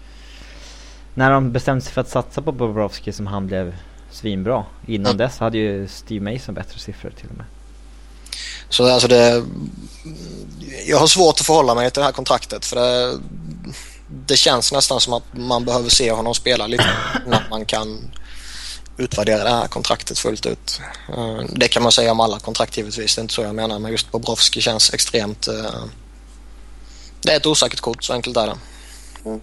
Speaker 2: när de bestämde sig för att satsa på Bobrovski som han blev svinbra. Innan mm. dess hade ju Steve Mason bättre siffror till och med.
Speaker 3: Så alltså det... Jag har svårt att förhålla mig till det här kontraktet för det, det känns nästan som att man behöver se honom spela lite [COUGHS] när man kan utvärdera det här kontraktet fullt ut. Eh, det kan man säga om alla kontrakt givetvis, det är inte så jag menar, men just Bobrovski känns extremt... Eh, det är ett osäkert kort, så enkelt är det. Mm.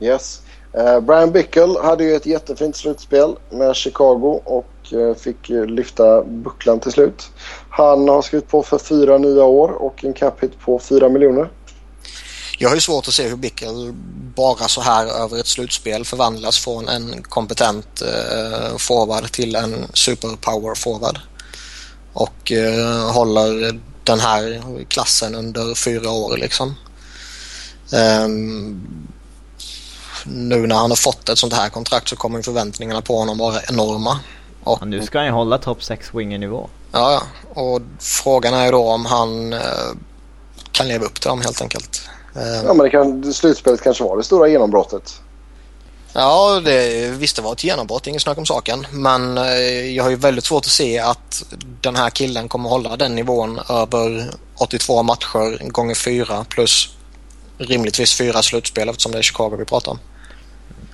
Speaker 1: Yes. Uh, Brian Bickle hade ju ett jättefint slutspel med Chicago och uh, fick uh, lyfta bucklan till slut. Han har skrivit på för fyra nya år och en cap hit på fyra miljoner.
Speaker 3: Jag har ju svårt att se hur Bickle bara så här över ett slutspel förvandlas från en kompetent forward till en superpower forward. Och håller den här klassen under fyra år liksom. Um, nu när han har fått ett sånt här kontrakt så kommer förväntningarna på honom vara enorma.
Speaker 2: Och, ja, nu ska han ju hålla topp 6 winger-nivå.
Speaker 3: Ja, ja. Och frågan är ju då om han eh, kan leva upp till dem helt enkelt.
Speaker 1: Eh, ja, men det kan, slutspelet kanske var det stora genombrottet.
Speaker 3: Ja, det, visst det var ett genombrott, inget snack om saken. Men eh, jag har ju väldigt svårt att se att den här killen kommer hålla den nivån över 82 matcher gånger fyra plus rimligtvis fyra slutspel eftersom det är Chicago vi pratar om.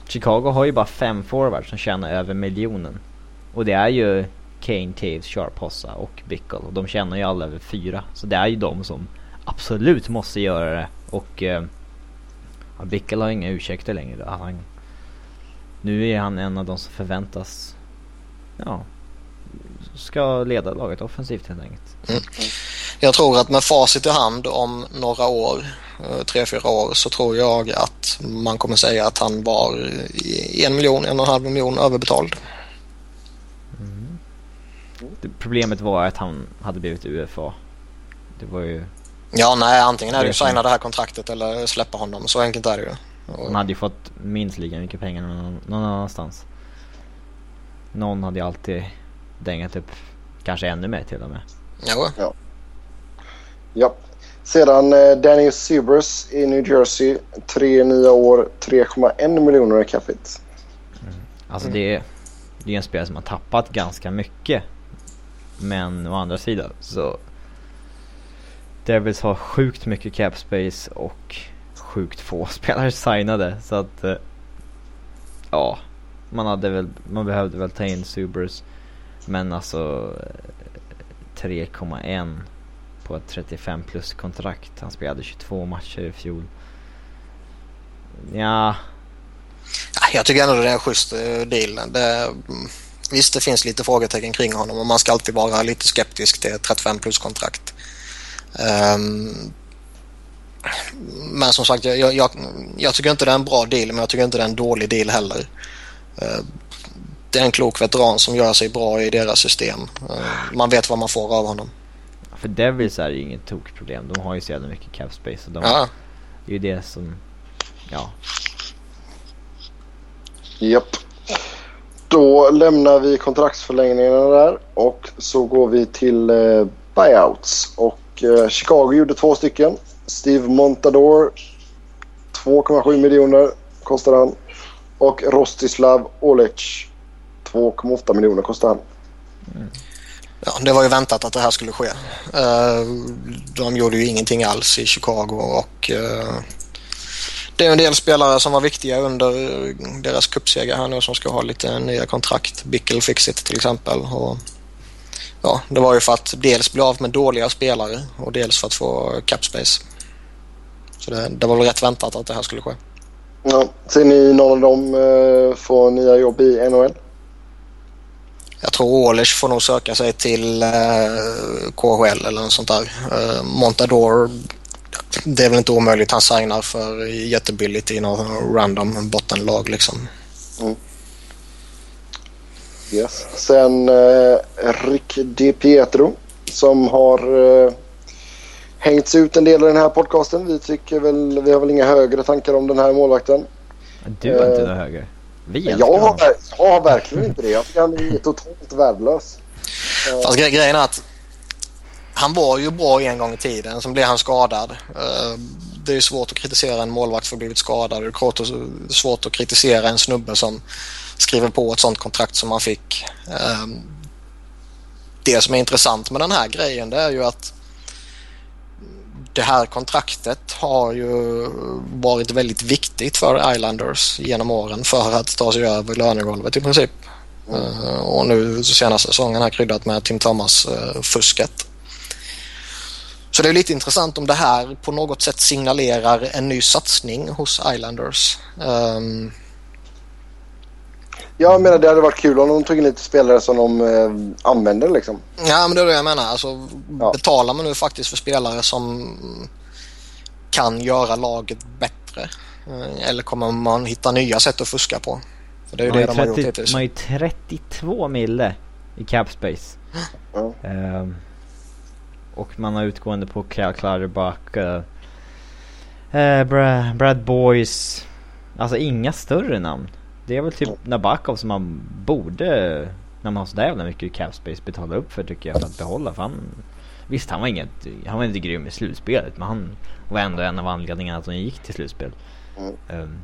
Speaker 2: Chicago har ju bara fem forwards som tjänar över miljonen. Och det är ju Kane, Taves, Sharp, Hossa och Bickle. Och de tjänar ju alla över fyra. Så det är ju de som absolut måste göra det. Och eh, Bickel har inga ursäkter längre. Han, nu är han en av de som förväntas, ja, ska leda laget offensivt helt enkelt.
Speaker 3: Mm. Jag tror att med facit i hand om några år, eh, tre, fyra år, så tror jag att man kommer säga att han var en miljon, en och en halv miljon överbetald.
Speaker 2: Mm. Problemet var att han hade blivit UFA. Det var ju...
Speaker 3: Ja, nej, antingen är det ju signa det här kontraktet eller släppa honom. Så enkelt är det ju.
Speaker 2: Han hade ju fått minst lika mycket pengar någon, någon annanstans. Någon hade ju alltid dängat upp kanske ännu mer till och med.
Speaker 3: Jo.
Speaker 1: Ja. ja. Sedan eh, Danny Subers i New Jersey. Tre nya år, 3,1 miljoner i capita.
Speaker 2: Mm. Alltså det är, det är en spelare som har tappat ganska mycket. Men å andra sidan så Devils har sjukt mycket cap space och sjukt få [LAUGHS] spelare signade så att eh, ja man hade väl, man behövde väl ta in Subers men alltså eh, 3,1 på ett 35 plus kontrakt. Han spelade 22 matcher i fjol. Ja.
Speaker 3: Jag tycker ändå det är en schysst eh, deal. Det, mm, visst, det finns lite frågetecken kring honom och man ska alltid vara lite skeptisk till 35 plus kontrakt. Um, men som sagt, jag, jag, jag, tycker inte det är en bra deal men jag tycker inte det är en dålig deal heller. Uh, det är en klok veteran som gör sig bra i deras system. Uh, man vet vad man får av honom.
Speaker 2: För Devils är det ju inget tokproblem. De har ju så jävla mycket cap space. Och de,
Speaker 3: ja.
Speaker 2: Det är ju det som, ja.
Speaker 1: Japp. Då lämnar vi kontraktsförlängningarna där och så går vi till eh, buyouts. Och Eh, Chicago gjorde två stycken. Steve Montador 2,7 miljoner kostar han. Och Rostislav Olic 2,8 miljoner kostar han.
Speaker 3: Mm. Ja, det var ju väntat att det här skulle ske. Eh, de gjorde ju ingenting alls i Chicago och eh, det är en del spelare som var viktiga under deras cupseger här nu som ska ha lite nya kontrakt. Bickel fick sitt till exempel. Och, ja, det var ju för att dels bli av med dåliga spelare och dels för att få capspace. Så det, det var väl rätt väntat att det här skulle ske.
Speaker 1: Ja, ser ni någon av dem eh, få nya jobb i NHL?
Speaker 3: Jag tror Ålers får nog söka sig till eh, KHL eller något sånt där. Eh, Montador, det är väl inte omöjligt. Han signar för jättebilligt i något random bottenlag liksom. Mm.
Speaker 1: Yes. Sen eh, Rick Di Pietro som har eh, hängts ut en del i den här podcasten. Vi tycker väl, vi har väl inga högre tankar om den här målvakten.
Speaker 2: Du har inte eh, några högre?
Speaker 1: Vi jag, har, jag har verkligen inte det. Jag tycker han är totalt värdelös.
Speaker 3: Fast gre grejen är att han var ju bra en gång i tiden. Sen blev han skadad. Eh, det är svårt att kritisera en målvakt för att ha blivit skadad. Det är svårt att kritisera en snubbe som skriver på ett sånt kontrakt som han fick. Ehm, det som är intressant med den här grejen det är ju att det här kontraktet har ju varit väldigt viktigt för Islanders genom åren för att ta sig över lönegolvet i princip. Mm. och nu senaste säsongen har kryddat med Tim Thomas-fusket. Eh, Så det är lite intressant om det här på något sätt signalerar en ny satsning hos Islanders. Um,
Speaker 1: jag menar det hade varit kul om de tog in lite spelare som de eh, använder liksom.
Speaker 3: Ja men det är det jag menar. Alltså, ja. Betalar man nu faktiskt för spelare som kan göra laget bättre? Eh, eller kommer man hitta nya sätt att fuska på?
Speaker 2: För det är ju det de har gjort hittills. Man har ju 32 mille i cap space. Mm. Um, och man har utgående på Cal Clutterbuck, uh, uh, Brad, Brad Boys. Alltså inga större namn. Det är väl typ Nabakov som man borde, när man har sådär jävla mycket cap space, betala upp för tycker jag för att behålla. För han, visst han var inget, han var inte grym i slutspelet men han var ändå en av anledningarna att de gick till slutspel. Mm. Um,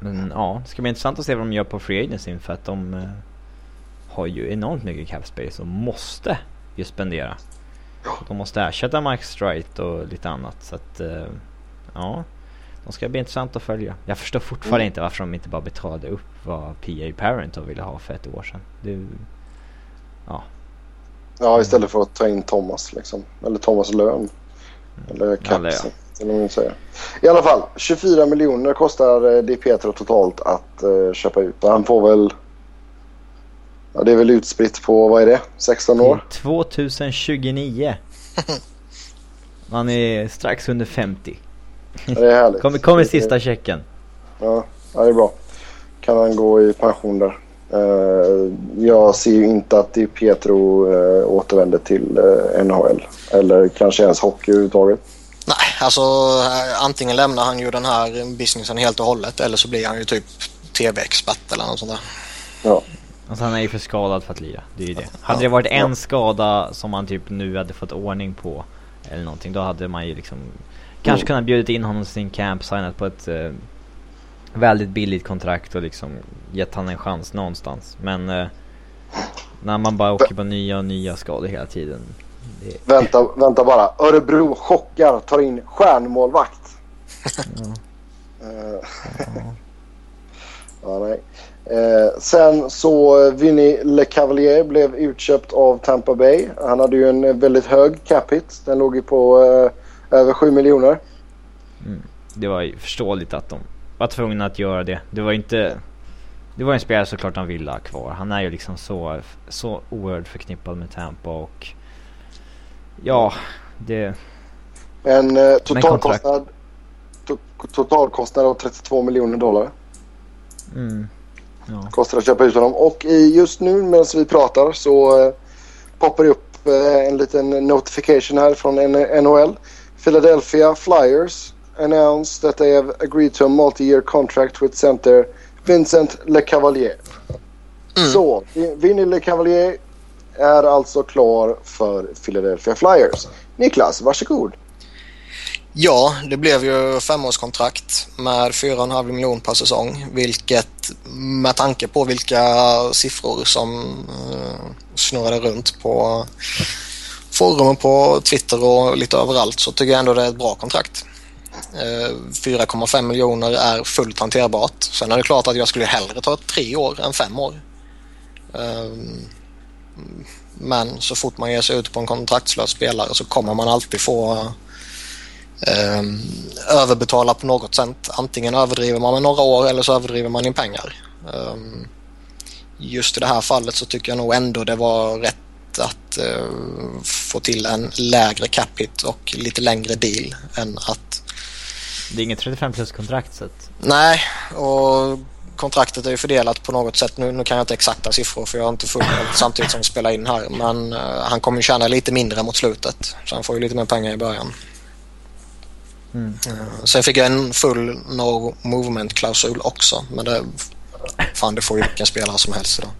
Speaker 2: men ja, det ska bli intressant att se vad de gör på Free Agency för att de uh, har ju enormt mycket cap space och måste ju spendera. De måste ersätta Mike Strite och lite annat så att uh, ja. De ska bli intressant att följa. Jag förstår fortfarande mm. inte varför de inte bara betalade upp vad PA Parent ville ha för ett år sedan. Det, ja.
Speaker 1: Ja, istället för att ta in Thomas liksom. Eller Thomas lön. Mm. Eller Capsen. Ja, säga. I alla fall, 24 miljoner kostar eh, Di Pietro totalt att uh, köpa ut. Han får väl... Ja, det är väl utspritt på, vad är det? 16 år?
Speaker 2: 2029. [LAUGHS] Han är strax under 50.
Speaker 1: Ja, det är härligt.
Speaker 2: Kommer, kommer sista checken.
Speaker 1: Ja, det är bra. Kan han gå i pension där. Uh, jag ser ju inte att Di Pietro uh, återvänder till uh, NHL. Eller kanske ens hockey överhuvudtaget.
Speaker 3: Nej, alltså antingen lämnar han ju den här businessen helt och hållet eller så blir han ju typ tv-expert eller något sånt där.
Speaker 1: Ja.
Speaker 2: Alltså han är ju för skadad för att lira. Det är ju det. Hade det varit en skada som man typ nu hade fått ordning på eller någonting, då hade man ju liksom kanske kunnat bjudit in honom till sin camp, signat på ett uh, väldigt billigt kontrakt och liksom gett han en chans någonstans. Men uh, när man bara åker på nya och nya skador hela tiden.
Speaker 1: Det... Vänta, vänta bara. Örebro chockar, tar in stjärnmålvakt. ja. Uh, [LAUGHS] ja, nej. Eh, sen så Vinny LeCavalier blev utköpt av Tampa Bay. Han hade ju en väldigt hög cap hit. Den låg ju på eh, över 7 miljoner.
Speaker 2: Mm. Det var ju förståeligt att de var tvungna att göra det. Det var inte... Det var en spelare såklart han ville ha kvar. Han är ju liksom så, så oerhört förknippad med Tampa och... Ja, det...
Speaker 1: En eh, totalkostnad... To totalkostnad av 32 miljoner dollar.
Speaker 2: Mm.
Speaker 1: Ja. Kostar att köpa ut honom. Och just nu medan vi pratar så eh, poppar det upp eh, en liten notification här från NHL. Philadelphia Flyers announced that they have agreed to a multi-year contract with center Vincent LeCavalier. Mm. Så, Vinny LeCavalier är alltså klar för Philadelphia Flyers. Niklas, varsågod.
Speaker 3: Ja, det blev ju femårskontrakt med 4,5 miljoner per säsong. Vilket med tanke på vilka siffror som uh, snurrade runt på forumen på Twitter och lite överallt så tycker jag ändå det är ett bra kontrakt. Eh, 4,5 miljoner är fullt hanterbart. Sen är det klart att jag skulle hellre ta tre år än fem år. Eh, men så fort man ger sig ut på en kontraktslös spelare så kommer man alltid få eh, överbetala på något sätt. Antingen överdriver man med några år eller så överdriver man in pengar. Just i det här fallet så tycker jag nog ändå det var rätt att eh, få till en lägre capita och lite längre deal än att...
Speaker 2: Det är inget 35 plus kontrakt så att...
Speaker 3: Nej, och kontraktet är ju fördelat på något sätt. Nu, nu kan jag inte exakta siffror för jag har inte fullt samtidigt som vi spelar in här. Men uh, han kommer ju tjäna lite mindre mot slutet. Så han får ju lite mer pengar i början. Mm. Sen fick jag en full no movement-klausul också. Men det, fan, det får ju vilken spelare som helst idag.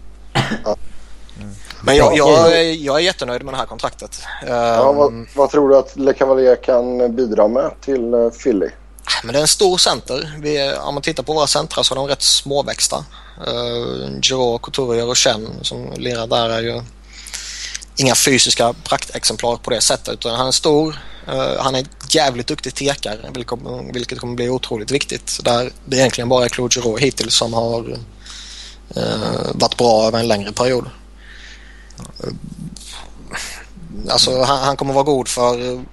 Speaker 3: Men jag, jag, jag, är jättenöjd med det här kontraktet.
Speaker 1: Ja, vad, ehm, vad, tror du att Le Cavalier kan bidra med till eh, Philly?
Speaker 3: Men det är en stor center. Vi, om man tittar på våra centra så är de rätt småväxta. Uh, Giroud, Couturier och Chen som lirar där är ju inga fysiska praktexemplar på det sättet utan han är stor, uh, han är jävligt duktig tekare vilket, vilket kommer bli otroligt viktigt. Där det är egentligen bara Claude Giroux hittills som har uh, varit bra över en längre period. Alltså han, han, kommer vara god för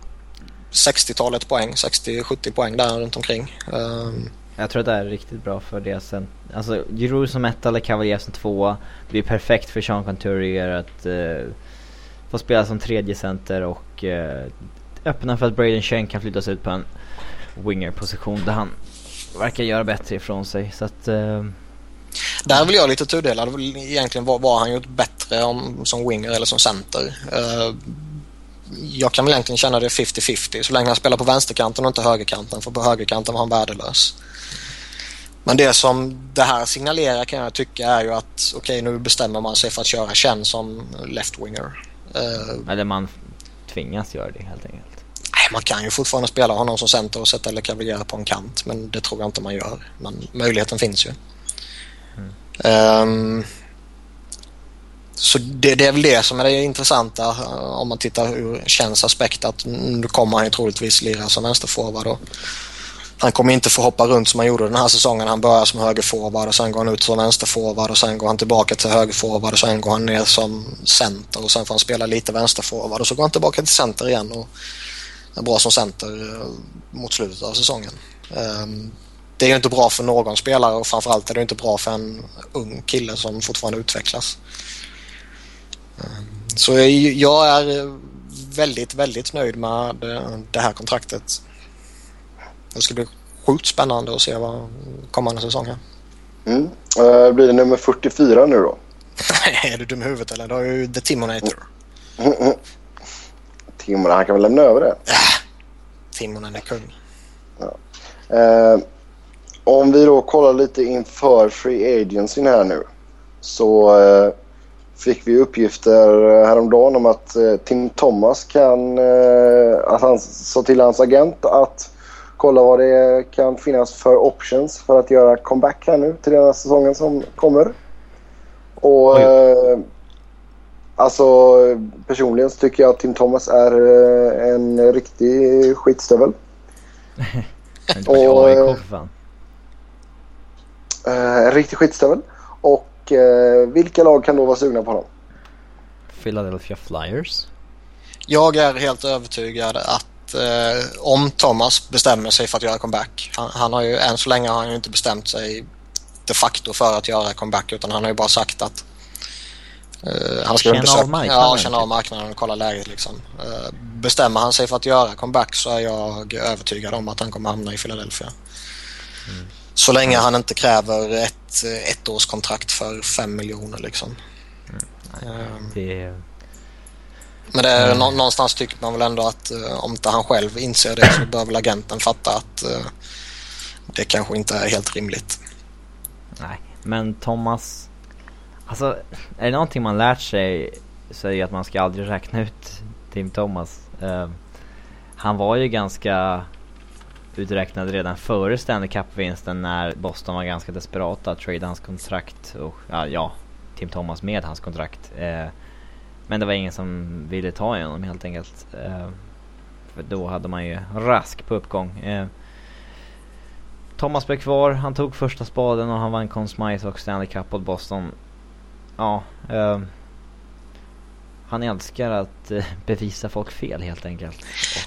Speaker 3: 60-talet poäng, 60-70 poäng där runt omkring. Um,
Speaker 2: jag tror att det är riktigt bra för det sen. Alltså Giroud som etta eller Cavalier som tvåa. Det blir perfekt för Sean Conturier att uh, få spela som tredje center och uh, öppna för att Braden Shen kan flyttas ut på en winger-position där han verkar göra bättre ifrån sig. Så att, uh...
Speaker 3: Där är väl jag lite tudelad. Egentligen vad, vad han gjort bättre om, som winger eller som center. Uh, jag kan väl egentligen känna det 50-50 så länge han spelar på vänsterkanten och inte högerkanten för på högerkanten var han värdelös. Men det som det här signalerar kan jag tycka är ju att okej okay, nu bestämmer man sig för att köra Chen som left-winger.
Speaker 2: Uh, Eller man tvingas göra det helt enkelt.
Speaker 3: Nej, man kan ju fortfarande spela honom som center och sätta Le Cavalier på en kant men det tror jag inte man gör. Men möjligheten finns ju. Mm. Um, så det, det, är väl det som är det intressanta eh, om man tittar ur Chens aspekt att nu kommer han ju troligtvis lira som vänsterforward. Han kommer inte få hoppa runt som han gjorde den här säsongen. Han börjar som högerforward och sen går han ut som vänsterforward och sen går han tillbaka till högerforward och sen går han ner som center och sen får han spela lite vänsterforward och så går han tillbaka till center igen. Och bra som center eh, mot slutet av säsongen. Ehm, det är ju inte bra för någon spelare och framförallt är det inte bra för en ung kille som fortfarande utvecklas. Ehm, så jag är väldigt, väldigt nöjd med det här kontraktet. Det ska bli sjukt spännande att se vad kommande säsong är.
Speaker 1: Mm. Uh, blir det nummer 44 nu då? [LAUGHS]
Speaker 3: är du dum i huvudet eller? Du har ju The Timonator.
Speaker 1: Mm, mm. [LAUGHS] Timonen, han kan väl lämna över det?
Speaker 3: Ja, Timonen är kung.
Speaker 1: Ja. Uh, om vi då kollar lite inför Free Agency här nu. Så uh, fick vi uppgifter häromdagen om att Tim Thomas kan... att han sa till hans agent att kolla vad det kan finnas för options för att göra comeback här nu till den här säsongen som kommer. Och eh, alltså personligen så tycker jag att Tim Thomas är eh, en riktig skitstövel. [LAUGHS]
Speaker 2: och, eh,
Speaker 1: en riktig skitstövel. Och eh, vilka lag kan då vara sugna på honom?
Speaker 2: Philadelphia Flyers.
Speaker 3: Jag är helt övertygad att eh, om Thomas bestämmer sig för att göra comeback. Han, han, har ju än så länge har han ju inte bestämt sig de facto för att göra comeback utan han har ju bara sagt att
Speaker 2: eh, han ska känna besöka, av marknaden.
Speaker 3: Ja, känna av typ. marknaden och kolla läget liksom. Eh, bestämmer han sig för att göra comeback så är jag övertygad om att han kommer hamna i Philadelphia. Mm. Så länge han inte kräver ett ettårskontrakt för fem miljoner liksom. Mm.
Speaker 2: Nej, det
Speaker 3: men det är, mm. någonstans tycker man väl ändå att uh, om inte han själv inser det så bör väl agenten fatta att uh, det kanske inte är helt rimligt.
Speaker 2: Nej, men Thomas... Alltså, är det någonting man lärt sig så är det att man ska aldrig räkna ut Tim Thomas. Uh, han var ju ganska uträknad redan före Stanley Cup-vinsten när Boston var ganska desperata att trade hans kontrakt och ja, ja Tim Thomas med hans kontrakt. Eh, men det var ingen som ville ta i honom helt enkelt. Eh, för då hade man ju Rask på uppgång. Eh, Thomas blev kvar, han tog första spaden och han vann Conn Smythe och Stanley Cup åt Boston. Ja, eh, han älskar att eh, bevisa folk fel helt enkelt.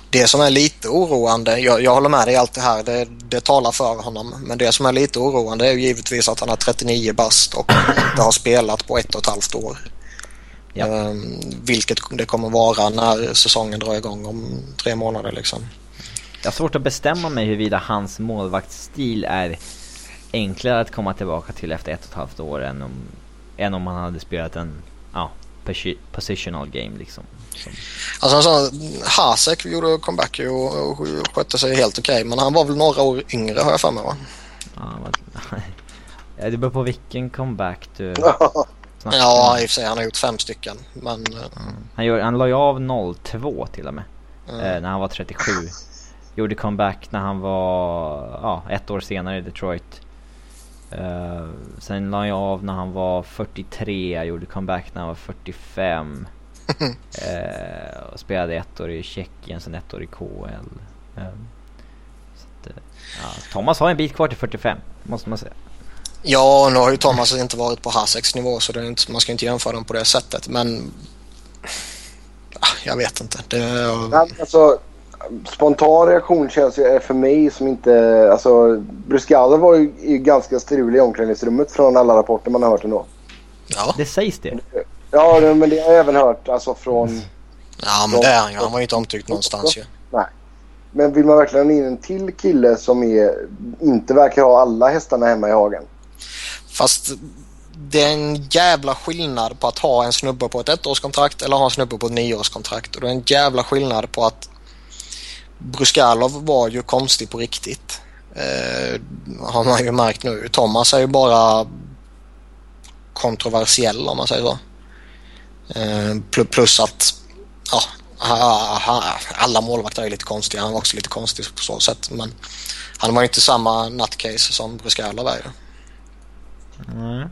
Speaker 3: Det som är lite oroande, jag, jag håller med dig i allt det här, det, det talar för honom. Men det som är lite oroande är ju givetvis att han är 39 bast och inte har spelat på ett och ett halvt år. Ja. Um, vilket det kommer vara när säsongen drar igång om tre månader liksom.
Speaker 2: Jag har svårt att bestämma mig huruvida hans målvaktsstil är enklare att komma tillbaka till efter ett och ett halvt år än om, än om han hade spelat en ja, positional game liksom.
Speaker 3: Som... Alltså sån, Hasek gjorde comeback och, och skötte sig helt okej okay, men han var väl några år yngre har jag för mig va?
Speaker 2: Ja, [LAUGHS] det beror på vilken comeback du... [LAUGHS]
Speaker 3: Ja, i och för sig. Han har gjort fem stycken. Men...
Speaker 2: Mm. Han, gör, han la ju av 02 till och med. Mm. Eh, när han var 37. Gjorde comeback när han var ja, ett år senare i Detroit. Eh, sen la han av när han var 43. Gjorde comeback när han var 45. [LAUGHS] eh, och spelade ett år i Tjeckien, sen ett år i KL. Att, eh, ja, Thomas har en bit kvar till 45, måste man säga.
Speaker 3: Ja, nu har ju Thomas inte varit på Haseks nivå så det inte, man ska inte jämföra dem på det sättet. Men ah, jag vet inte. Det,
Speaker 1: alltså, spontan reaktion känns ju för mig som inte... Alltså, Bruscada var ju, ju ganska strulig i omklädningsrummet från alla rapporter man har hört ändå.
Speaker 2: Ja. Det sägs det.
Speaker 1: Ja, men det har jag även hört alltså från...
Speaker 3: Ja, men det är han ju. Han var ju inte omtyckt någonstans ju.
Speaker 1: Nej. Men vill man verkligen in en till kille som är, inte verkar ha alla hästarna hemma i hagen?
Speaker 3: Fast det är en jävla skillnad på att ha en snubbe på ett ettårskontrakt eller ha en snubbe på ett nioårskontrakt. Och det är en jävla skillnad på att Bruskalov var ju konstig på riktigt. Eh, har man ju märkt nu. Thomas är ju bara kontroversiell om man säger så. Eh, plus att ja, alla målvakter är lite konstiga. Han var också lite konstig på så sätt. Men han var ju inte samma nutcase som Bruskalov är ju.
Speaker 2: Mm.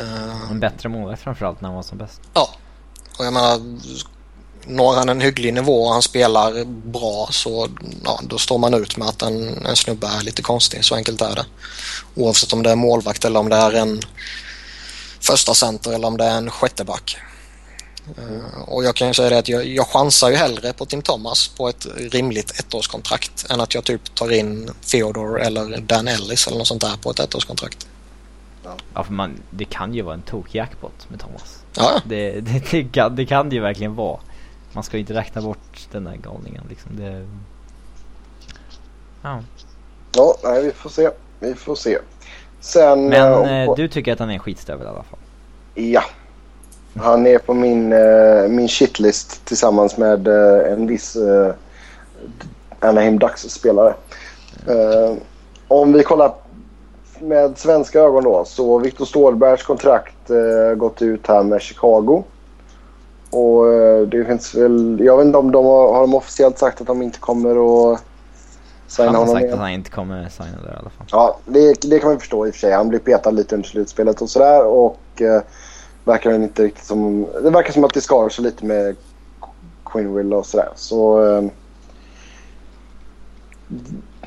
Speaker 2: Uh, en bättre målvakt framförallt när han var som bäst.
Speaker 3: Ja, och jag menar når han en hygglig nivå och han spelar bra så ja, då står man ut med att en, en snubbe är lite konstig. Så enkelt är det. Oavsett om det är målvakt eller om det är en första center eller om det är en sjätteback. Eh, och jag kan ju säga det att jag, jag chansar ju hellre på Tim Thomas på ett rimligt ettårskontrakt än att jag typ tar in Theodore eller Dan Ellis eller något sånt där på ett ettårskontrakt.
Speaker 2: Ja, för man, det kan ju vara en tok-jackpot med Thomas.
Speaker 3: Ja,
Speaker 2: Det, det, det, kan, det kan det ju verkligen vara. Man ska inte räkna bort den där galningen liksom. Det... Ja.
Speaker 1: Ja, nej, vi får se. Vi får se. Sen...
Speaker 2: Men
Speaker 1: eh,
Speaker 2: eh, du tycker att han är en skitstövel i alla fall?
Speaker 1: Ja. Han är på min, eh, min shitlist tillsammans med en viss eh, Anaheim Ducks-spelare. Eh, om vi kollar med svenska ögon då så Viktor Ståhlbergs kontrakt eh, gått ut här med Chicago. Och eh, det finns väl... Jag vet inte om de har, har de officiellt sagt att de inte kommer att signa
Speaker 2: Han har
Speaker 1: honom
Speaker 2: sagt att han inte kommer signa där i alla fall.
Speaker 1: Ja, det, det kan man förstå i och för sig. Han blir petad lite under slutspelet och sådär. Och eh, verkar inte riktigt som... Det verkar som att det skar sig lite med Quinwill och sådär. Så... Eh,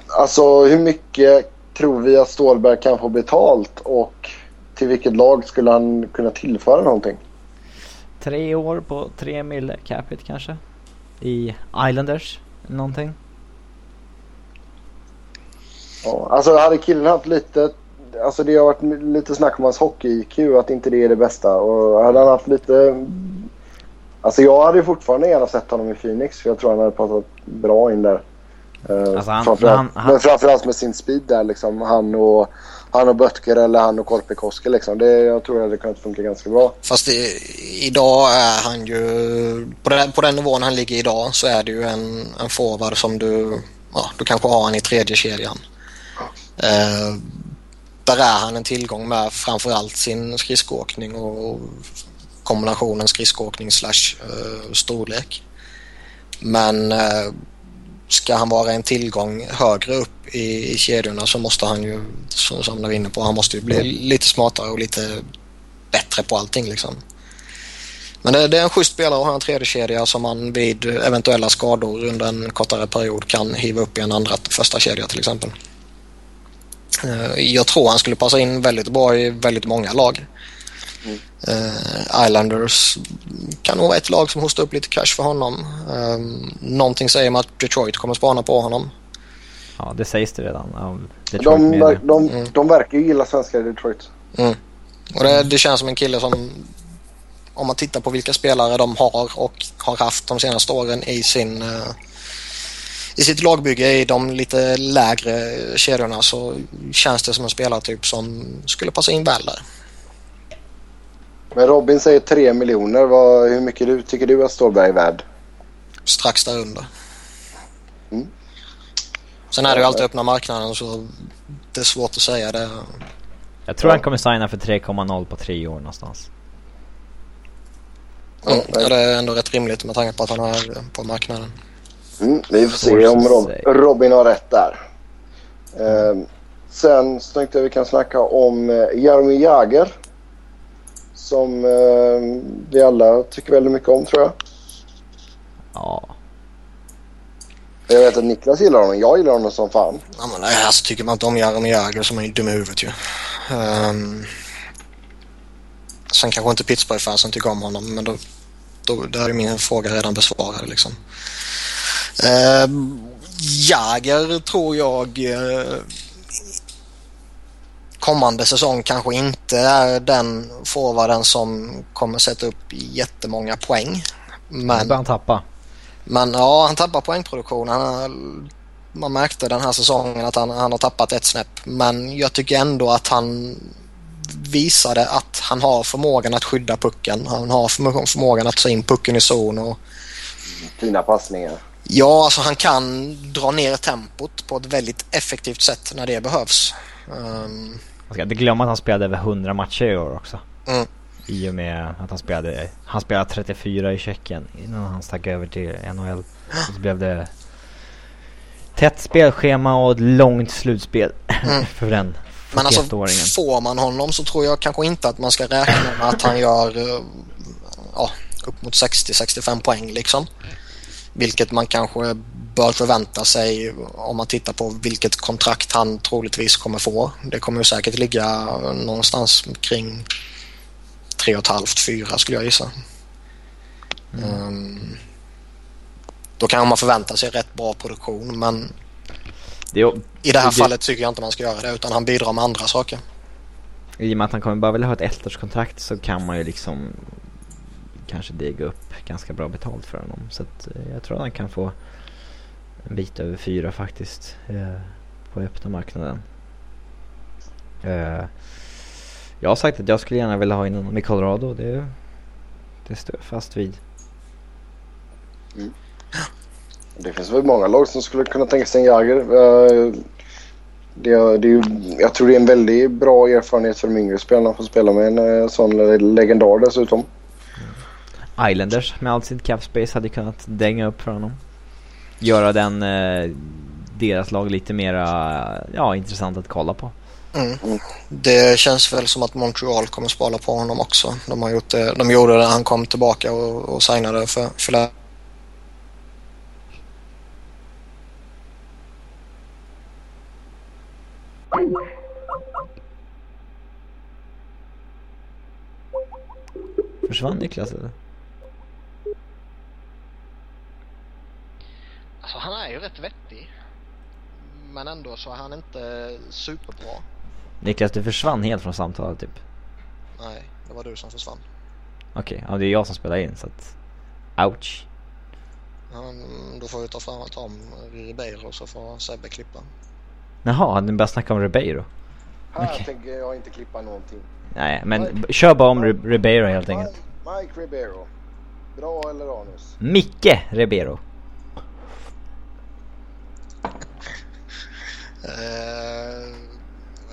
Speaker 1: alltså hur mycket tror vi att Stålberg kan få betalt och till vilket lag skulle han kunna tillföra någonting?
Speaker 2: Tre år på tre mille capita kanske? I Islanders? eller Någonting?
Speaker 1: Ja, alltså hade killen haft lite... Alltså det har varit lite snack om hans hockey-IQ, att inte det är det bästa. Och hade han haft lite... Alltså jag hade fortfarande gärna sett honom i Phoenix för jag tror han hade passat bra in där. Uh,
Speaker 2: Alltså han-
Speaker 1: framförallt,
Speaker 2: han- han-
Speaker 1: Men framförallt med sin speed där liksom. Han och, han och Böttger eller han och Korpikoski liksom. Det, jag tror det hade kunnat funka ganska bra.
Speaker 3: Fast det, idag är han ju... På den, på den nivån han ligger idag så är det ju en, en forward som du... Ja, du kanske har han i tredje kedjan. Eh, där är han en tillgång med framförallt sin skridskoåkning och kombinationen skridskoåkning slash eh, storlek. Men eh, ska han vara en tillgång högre upp i, i kedjorna så måste han ju, som, du är inne på, han måste ju bli lite smartare och lite bättre på allting liksom. Men det, det är en schysst spelare att ha en tredje kedja som man vid eventuella skador under en kortare period kan hiva upp i en andra första kedja till exempel. Eh, Jag tror han skulle passa in väldigt bra i väldigt många lag. Eh, Islanders kan nog vara ett lag som hostar upp lite cash för honom. Um, någonting säger mig att Detroit kommer spana på honom.
Speaker 2: Ja, det sägs det redan Detroit
Speaker 1: De, ver- de,
Speaker 3: Mm.
Speaker 1: de verkar ju gilla svenskar i Detroit.
Speaker 3: Och det, det känns som en kille som, om man tittar på vilka spelare de har och har haft de senaste åren i sin eh, i sitt lagbygge i de lite lägre kedjorna så känns det som en spelartyp som skulle passa in väl där.
Speaker 1: Men Robin säger 3 miljoner. Vad, hur mycket du, tycker du att Stålberg är värd?
Speaker 3: Strax där under.
Speaker 1: Mm.
Speaker 3: Sen är det ju alltid öppna marknaden så det är svårt att säga det.
Speaker 2: Jag tror
Speaker 1: Ja.
Speaker 2: han kommer signa för 3,0 på tre år någonstans.
Speaker 3: Mm,
Speaker 1: Ja,
Speaker 3: det är ändå rätt rimligt med tanke på att han är på marknaden.
Speaker 1: Mm, vi får se om Rob. Robin har rätt där. Ehm, sen så tänkte jag vi kan snacka om eh, Jaromir Jagr. Som eh, vi alla tycker väldigt mycket om tror jag.
Speaker 2: Ja.
Speaker 1: Jag vet att Niklas gillar honom. Jag gillar honom som fan.
Speaker 3: Ja, men nej, alltså, tycker man inte om Jaromir Jagr så är man ju dum i huvudet ju. Um, sen kanske inte Pittsburgh-fansen tycker om honom men då, då, där är min fråga redan besvarad liksom. Um, Jagr tror jag eh, kommande säsong kanske inte är den forwarden som kommer sätta upp jättemånga poäng. Men
Speaker 2: han tappa.
Speaker 3: men ja, han tappar poängproduktion. Han har, man märkte den här säsongen att han, han har tappat ett snäpp. Men jag tycker ändå att han visade att han har förmågan att skydda pucken. Han har förmå- förmågan att ta in pucken i zon. Och,
Speaker 1: Fina passningar.
Speaker 3: ja, alltså han kan dra ner tempot på ett väldigt effektivt sätt när det behövs. Um,
Speaker 2: Man ska inte glömma att han spelade över 100 matcher i år också.
Speaker 3: Mm.
Speaker 2: I och med att han spelade, han spelade 34 i Tjeckien innan han stack över till NHL. Och så [GASPS] blev det tätt spelschema och ett långt slutspel
Speaker 3: Mm. [LAUGHS]
Speaker 2: för den
Speaker 3: Men alltså
Speaker 2: 41-åringen.
Speaker 3: får man honom så tror jag kanske inte att man ska räkna med att han gör eh, ja, upp mot 60-65 poäng liksom. Vilket man kanske bör förvänta sig om man tittar på vilket kontrakt han troligtvis kommer få. Det kommer ju säkert ligga någonstans kring 3,5-4 skulle jag gissa. Um, då kan man förvänta sig rätt bra produktion men
Speaker 2: Det,
Speaker 3: i det här
Speaker 2: det-
Speaker 3: fallet tycker jag inte man ska göra det utan han bidrar med andra saker.
Speaker 2: I och med att han kommer bara vilja ha ett ettårskontrakt så kan man ju liksom kanske dega upp ganska bra betalt för honom. Så att eh, jag tror att han kan få en bit över fyra faktiskt eh, på öppna marknaden. Eh, jag har sagt att jag skulle gärna vilja ha in honom i Colorado. Det, det står jag fast vid.
Speaker 1: Det finns väl många lag som skulle kunna tänka sig en Jagger. Eh, Det, det är jag tror det är en väldigt bra erfarenhet för de yngre spelarna att få spela med en eh, sån legendar dessutom.
Speaker 2: Islanders med all sin cap space hade kunnat dänga upp för honom. Göra den, eh, deras lag lite mera, ja intressant att kolla på.
Speaker 3: Mm. Det känns väl som att Montreal kommer spara på honom också. De, har gjort det, de gjorde det när han kom tillbaka och, och signade för Philadelphia.
Speaker 2: Försvann Niklas eller?
Speaker 3: Alltså han är ju rätt vettig. Men ändå så är han inte superbra.
Speaker 2: Niklas du försvann helt från samtalet typ.
Speaker 3: Nej, det var du som försvann.
Speaker 2: Okej, ja det är jag som spelar in så att... Ouch.
Speaker 3: Han, då får vi ta fram ta om Ribeiro så får Sebbe klippa.
Speaker 2: Jaha, hade ni börjat snacka om Ribeiro?
Speaker 1: Här
Speaker 2: Okej.
Speaker 1: tänker jag inte klippa någonting.
Speaker 2: Nej, men b- kör bara om Ri- Ribeiro helt enkelt.
Speaker 1: Mike, Mike Ribeiro. Bra eller anus?
Speaker 2: Micke Ribeiro.
Speaker 3: Eh,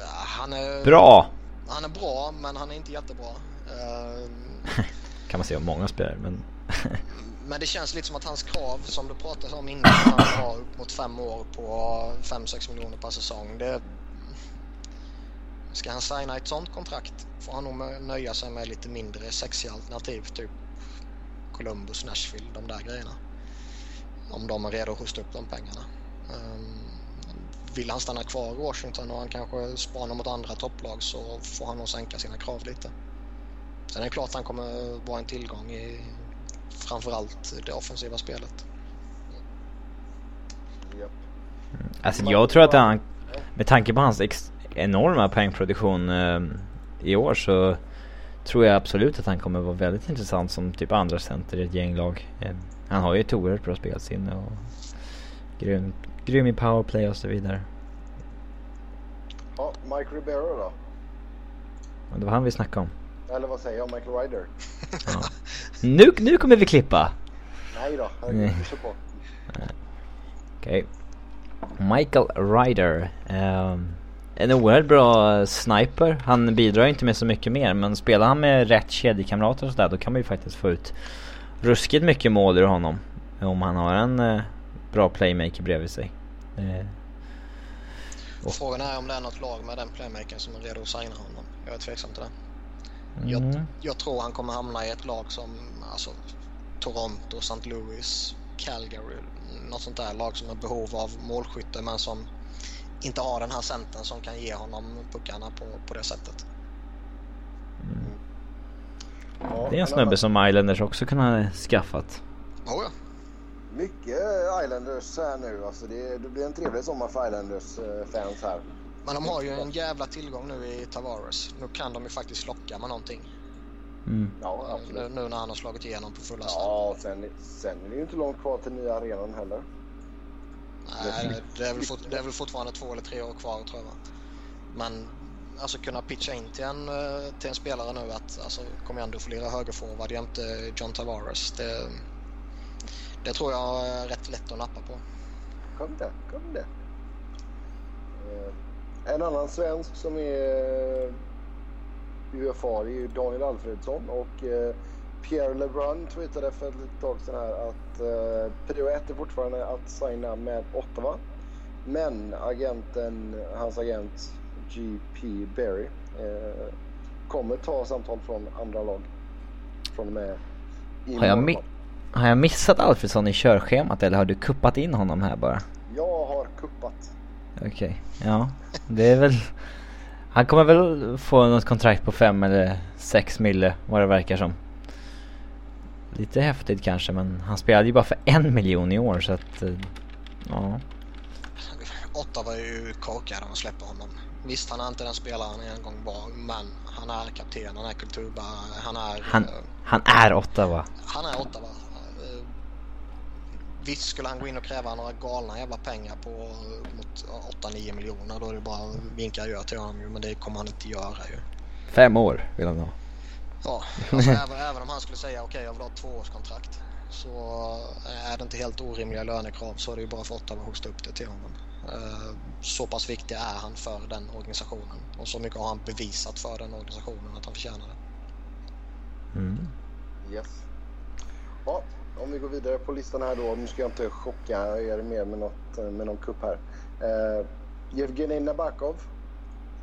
Speaker 3: han, är,
Speaker 2: Bra!
Speaker 3: han är bra men han är inte jättebra. Eh, [LAUGHS]
Speaker 2: Kan man säga om många spelare men... [LAUGHS]
Speaker 3: Men det känns lite som att hans krav som du pratade om innan, att han har upp mot fem år på 5-6 miljoner per säsong. Det, ska han signa ett sånt kontrakt får han nog nöja sig med lite mindre sexiga alternativ. Typ Columbus, Nashville, de där grejerna. Om de är redo att hosta upp de pengarna. Um, vill han stanna kvar i Washington och han kanske spanar mot andra topplag så får han nog sänka sina krav lite. Sen är det klart att han kommer vara en tillgång i framförallt det offensiva spelet.
Speaker 1: Japp.
Speaker 2: Alltså jag tror att han, med tanke på hans ex- enorma poängproduktion eh, i år så tror jag absolut att han kommer vara väldigt intressant som typ andra center i ett gänglag. Eh, han har ju ett oerhört bra spelsinne och grym, grym i powerplay och så vidare.
Speaker 1: Ja, Mike Ribeiro då?
Speaker 2: Det var han vi snackade om.
Speaker 1: Eller vad säger jag? Michael Ryder?
Speaker 2: Ja. Nu, nu kommer vi klippa!
Speaker 1: Nej då,
Speaker 2: Nej.
Speaker 1: herregud, kör på.
Speaker 2: Okej. Michael Ryder. ehm, en oerhört bra sniper. Han bidrar inte med så mycket mer men spelar han med rätt kedjekamrater och sådär då kan man ju faktiskt få ut ruskigt mycket mål ur honom. Om han har en eh, bra playmaker bredvid sig. Eh, Och-
Speaker 3: Frågan är om det är något lag med den playmakern som är redo att signa honom. Jag är tveksam till det.
Speaker 2: mm.
Speaker 3: Jag, jag tror han kommer hamna i ett lag som alltså, Toronto, St. Louis, Calgary. Något sånt där lag som har behov av målskytte men som inte har den här centern som kan ge honom puckarna på, på det sättet.
Speaker 1: Ja,
Speaker 2: Det är en snubbe som Islanders också kunde ha skaffat.
Speaker 3: Oh, ja.
Speaker 1: Mycket Islanders här nu. Alltså det, det blir en trevlig sommar för Islanders eh, fans här.
Speaker 3: Men de har ju en jävla tillgång nu i Tavares. Nu kan de ju faktiskt locka med någonting.
Speaker 2: Mm.
Speaker 1: Ja,
Speaker 3: Nu,
Speaker 1: absolut.
Speaker 3: nu när han har slagit igenom på fulla
Speaker 1: Ja, sen, sen är det ju inte långt kvar till nya arenan heller.
Speaker 3: Nej, det är, väl fort, det är väl fortfarande två eller tre år kvar tror jag. Men alltså kunna pitcha in till en, eh, till en spelare nu att alltså, kom igen du får lira högerforward jämte John Tavares. Det, det tror jag är rätt lätt att nappa på.
Speaker 1: Kom det, kom det. Eh, en annan svensk som är eh, UFA det är ju Daniel Alfredsson och eh, Pierre LeBrun twittrade för ett litet tag sedan här att eh, prio ett är fortfarande att signa med Ottawa. Men agenten, hans agent GP Berry eh, kommer ta samtal från andra lag från och med
Speaker 2: Har jag, mi- har jag missat Alfredsson i körschemat eller har du kuppat in honom här bara?
Speaker 1: Jag har kuppat.
Speaker 2: Okej, ja. Det är väl... Han kommer väl få något kontrakt på fem eller sex mille vad det verkar som. lite häftigt kanske men han spelade ju bara för en miljon i år så att eh, ja.
Speaker 3: Åtta var ju korkade att släppa honom. Visst, han är inte den spelaren en gång var, men han är kapten, han är kulturbärare, han är...
Speaker 2: Han,
Speaker 3: eh,
Speaker 2: han är Ottawa.
Speaker 3: han är Ottawa. Eh, Visst skulle han gå in och kräva några galna jävla pengar på eh, mot 8-9 miljoner då är det bara att vinka adjö till honom ju, men det kommer han inte göra ju.
Speaker 2: Fem år vill han ha.
Speaker 3: Ja, alltså även, även om han skulle säga okej jag vill ha ett tvåårskontrakt så är det inte helt orimliga lönekrav så är det ju bara för Ottawa att hosta upp det till honom. Eh, Så pass viktig är han för den organisationen och så mycket har han bevisat för den organisationen att han förtjänar det.
Speaker 2: Mm.
Speaker 1: Yes. Ja, om vi går vidare på listan här då. Nu ska jag inte chocka er mer med, något, eh, med någon kupp här. Eh, Yevgenij Nabakov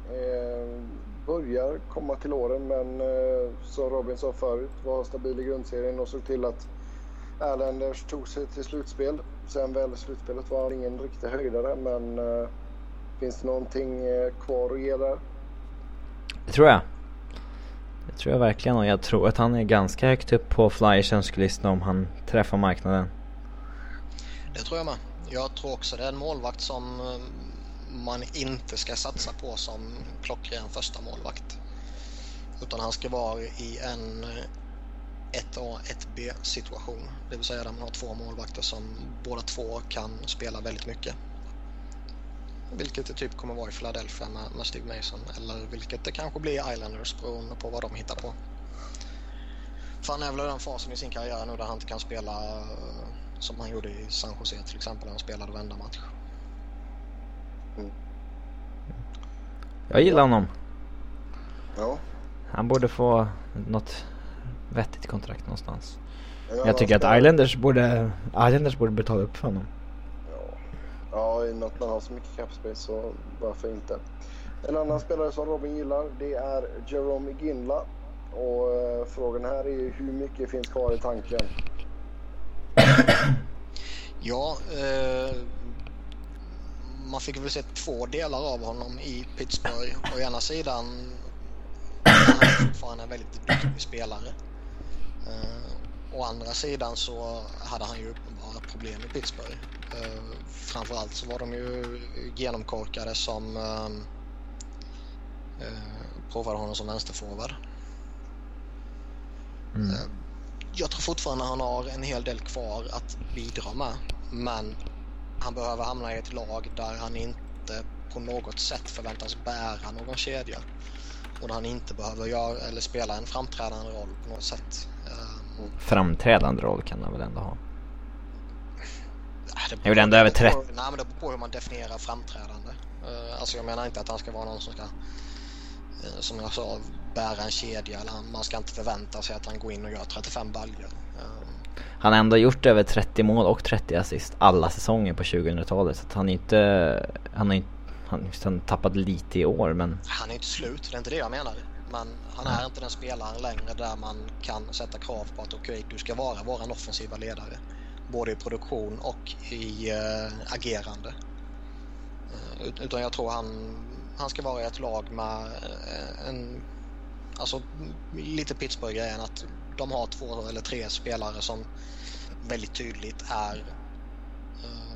Speaker 1: eh, börjar komma till åren men eh, som Robin sa förut var stabil i grundserien och såg till att Erlanders tog sig till slutspel. Sen väl slutspelet var han ingen riktig höjdare men eh, finns det någonting eh, kvar att ge där?
Speaker 2: Det tror jag. Det tror jag verkligen och jag tror att han är ganska högt upp på Flyers önskelista om han träffar marknaden.
Speaker 3: Det tror jag med. Jag tror också det är en målvakt som eh, man inte ska satsa på som klockren första målvakt. Utan han ska vara i en eh, 1A, 1B situation. Det vill säga där man har två målvakter som båda två kan spela väldigt mycket. Vilket det typ kommer vara i Philadelphia med, med Steve Mason eller vilket det kanske blir i Islanders beroende på vad de hittar på. För han är väl i den fasen i sin karriär nu där han inte kan spela eh, som han gjorde i San Jose till exempel när han spelade varenda match.
Speaker 2: Jag gillar honom.
Speaker 1: Ja.
Speaker 2: Han borde få något vettigt kontrakt någonstans.
Speaker 1: Ja,
Speaker 2: Jag tycker att Islanders borde, Islanders borde betala upp för honom.
Speaker 1: Ja, i och med att man har så mycket capspace så varför inte. En annan spelare som Robin gillar det är Jerome Ginla. Och eh, frågan här är ju hur mycket finns kvar i tanken? [CLEARS THROAT]
Speaker 3: Ja, eh, man fick väl se två delar av honom i Pittsburgh. Å ena sidan är han fortfarande en väldigt duktig spelare. Eh, å andra sidan så hade han ju uppenbara problem i Pittsburgh. Eh, framförallt så var de ju genomkorkade som eh, eh, provade honom som vänsterforward.
Speaker 2: Mm.
Speaker 3: Eh, Jag tror fortfarande han har en hel del kvar att bidra med. Men han behöver hamna i ett lag där han inte på något sätt förväntas bära någon kedja. Och där han inte behöver göra eller spela en framträdande roll på något sätt. Eh,
Speaker 2: Framträdande roll kan han väl ändå ha.
Speaker 3: det
Speaker 2: Jag vill ändå över
Speaker 3: beror på-
Speaker 2: 30.
Speaker 3: Nej men det beror på hur man definierar framträdande. Eh, Alltså jag menar inte att han ska vara någon som ska, eh, som jag sa, bära en kedja. Eller han- man ska inte förvänta sig att han går in och gör 35 baljor. Eh,
Speaker 2: Han har ändå gjort över 30 mål och 30 assist alla säsonger på 2000-talet. Så att han är inte, han har inte, han han tappat lite i år men
Speaker 3: Han är inte slut, det är inte det jag menar. Men han är inte den spelaren längre där man kan sätta krav på att okej, du ska vara våran offensiva ledare. Både i produktion och i äh, agerande. Eh, ut- utan jag tror han, han ska vara i ett lag med eh, en... Alltså lite Pittsburgh-grejen att de har två eller tre spelare som väldigt tydligt är eh,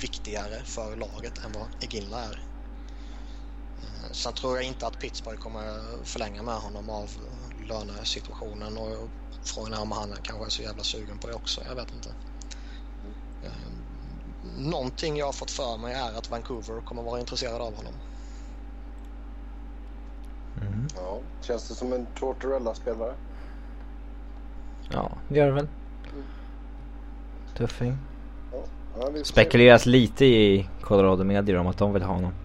Speaker 3: viktigare för laget än vad Iginla är. Eh, Sen tror jag inte att Pittsburgh kommer förlänga med honom av lönesituationen och frågan är om han kanske är så jävla sugen på det också. Jag vet inte. Eh, Någonting jag har fått för mig är att Vancouver kommer vara intresserad av honom.
Speaker 2: mm.
Speaker 1: Ja, känns det som en Tortorella-spelare?
Speaker 2: ja, det gör det väl. Tuffing.
Speaker 1: Ja.
Speaker 2: Spekuleras lite i Colorado medier om att de vill ha honom.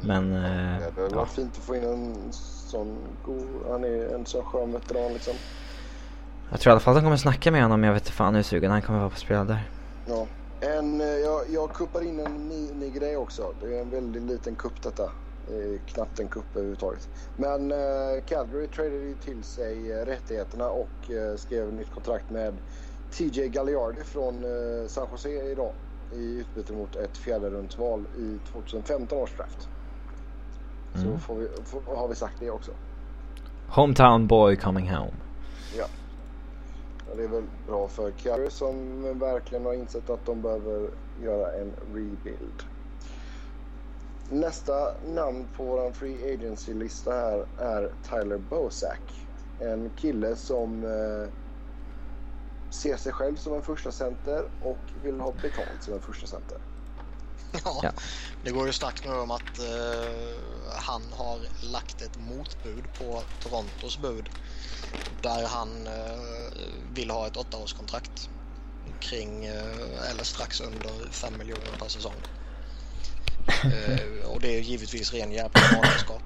Speaker 2: Men, eh,
Speaker 1: Ja, det hade varit
Speaker 2: ja.
Speaker 1: fint att få in en sån god... Han är en sån skön veteran liksom.
Speaker 2: Jag tror i alla fall att de kommer snacka med honom, jag vet inte fan hur sugen han kommer vara på att spela där.
Speaker 1: Ja. En, eh, jag, jag kuppar in en minigrej också. Det är en väldigt liten kupp detta. Det knappt en kupp överhuvudtaget. Men eh, Calgary tradade ju till sig eh, rättigheterna och eh, skrev nytt kontrakt med TJ Galliardi från eh, San Jose idag. I utbyte mot ett fjärderumsval i 2015 års draft. Så
Speaker 2: Mm.
Speaker 1: får vi, får, har vi sagt det också.
Speaker 2: Hometown boy coming home.
Speaker 1: Ja. Det är väl bra för Calgary som verkligen har insett att de behöver göra en rebuild. Nästa namn på vår Free Agency-lista här är Tyler Bozak. En kille som eh, ser sig själv som en första center och vill ha betalt som en första center.
Speaker 3: Ja, ja. det går ju snackt nu om att uh, han har lagt ett motbud på Torontos bud. Där han uh, vill ha ett åttaårskontrakt kring uh, eller strax under 5 miljoner per säsong. [LAUGHS] och det är givetvis ren jävla galenskap.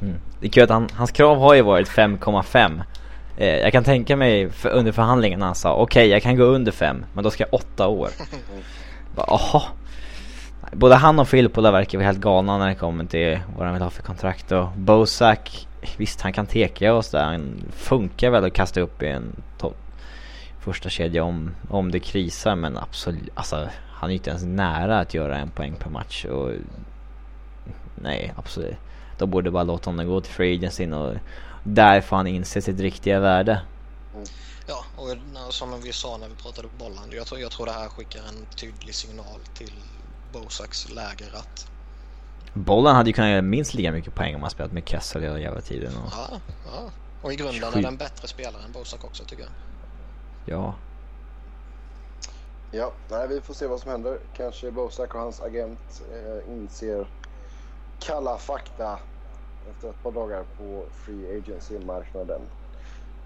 Speaker 2: Mm. Det är kul att han, hans krav har ju varit 5,5. Eh, jag kan tänka mig för, under förhandlingarna han sa okej okay, jag kan gå under 5 men då ska jag 8 år. [LAUGHS] Jaha. Både han och Filippola verkar vara helt galna när det kommer till vad han vill ha för kontrakt och Bosak, visst han kan teka oss där, han funkar väl att kasta upp i en topp första kedja om, om det krisar men absolut, alltså han är ju inte ens nära att göra en poäng per match och nej absolut. De borde bara låta honom gå till free agency och där får han inse sitt riktiga värde. Mm.
Speaker 3: Ja, och som vi sa när vi pratade bollen, jag tror, jag tror det här skickar en tydlig signal till Bosaks läger att...
Speaker 2: Bollen hade ju kunnat göra minst lika mycket poäng om han spelat med Kessel hela jävla tiden.
Speaker 3: Och... Ja, ja. Och i grunden är den bättre spelare än Bosak också tycker jag.
Speaker 2: Ja.
Speaker 1: Ja, nej, vi får se vad som händer. Kanske Bosak och hans agent eh, inser kalla fakta efter ett par dagar på Free Agency-marknaden.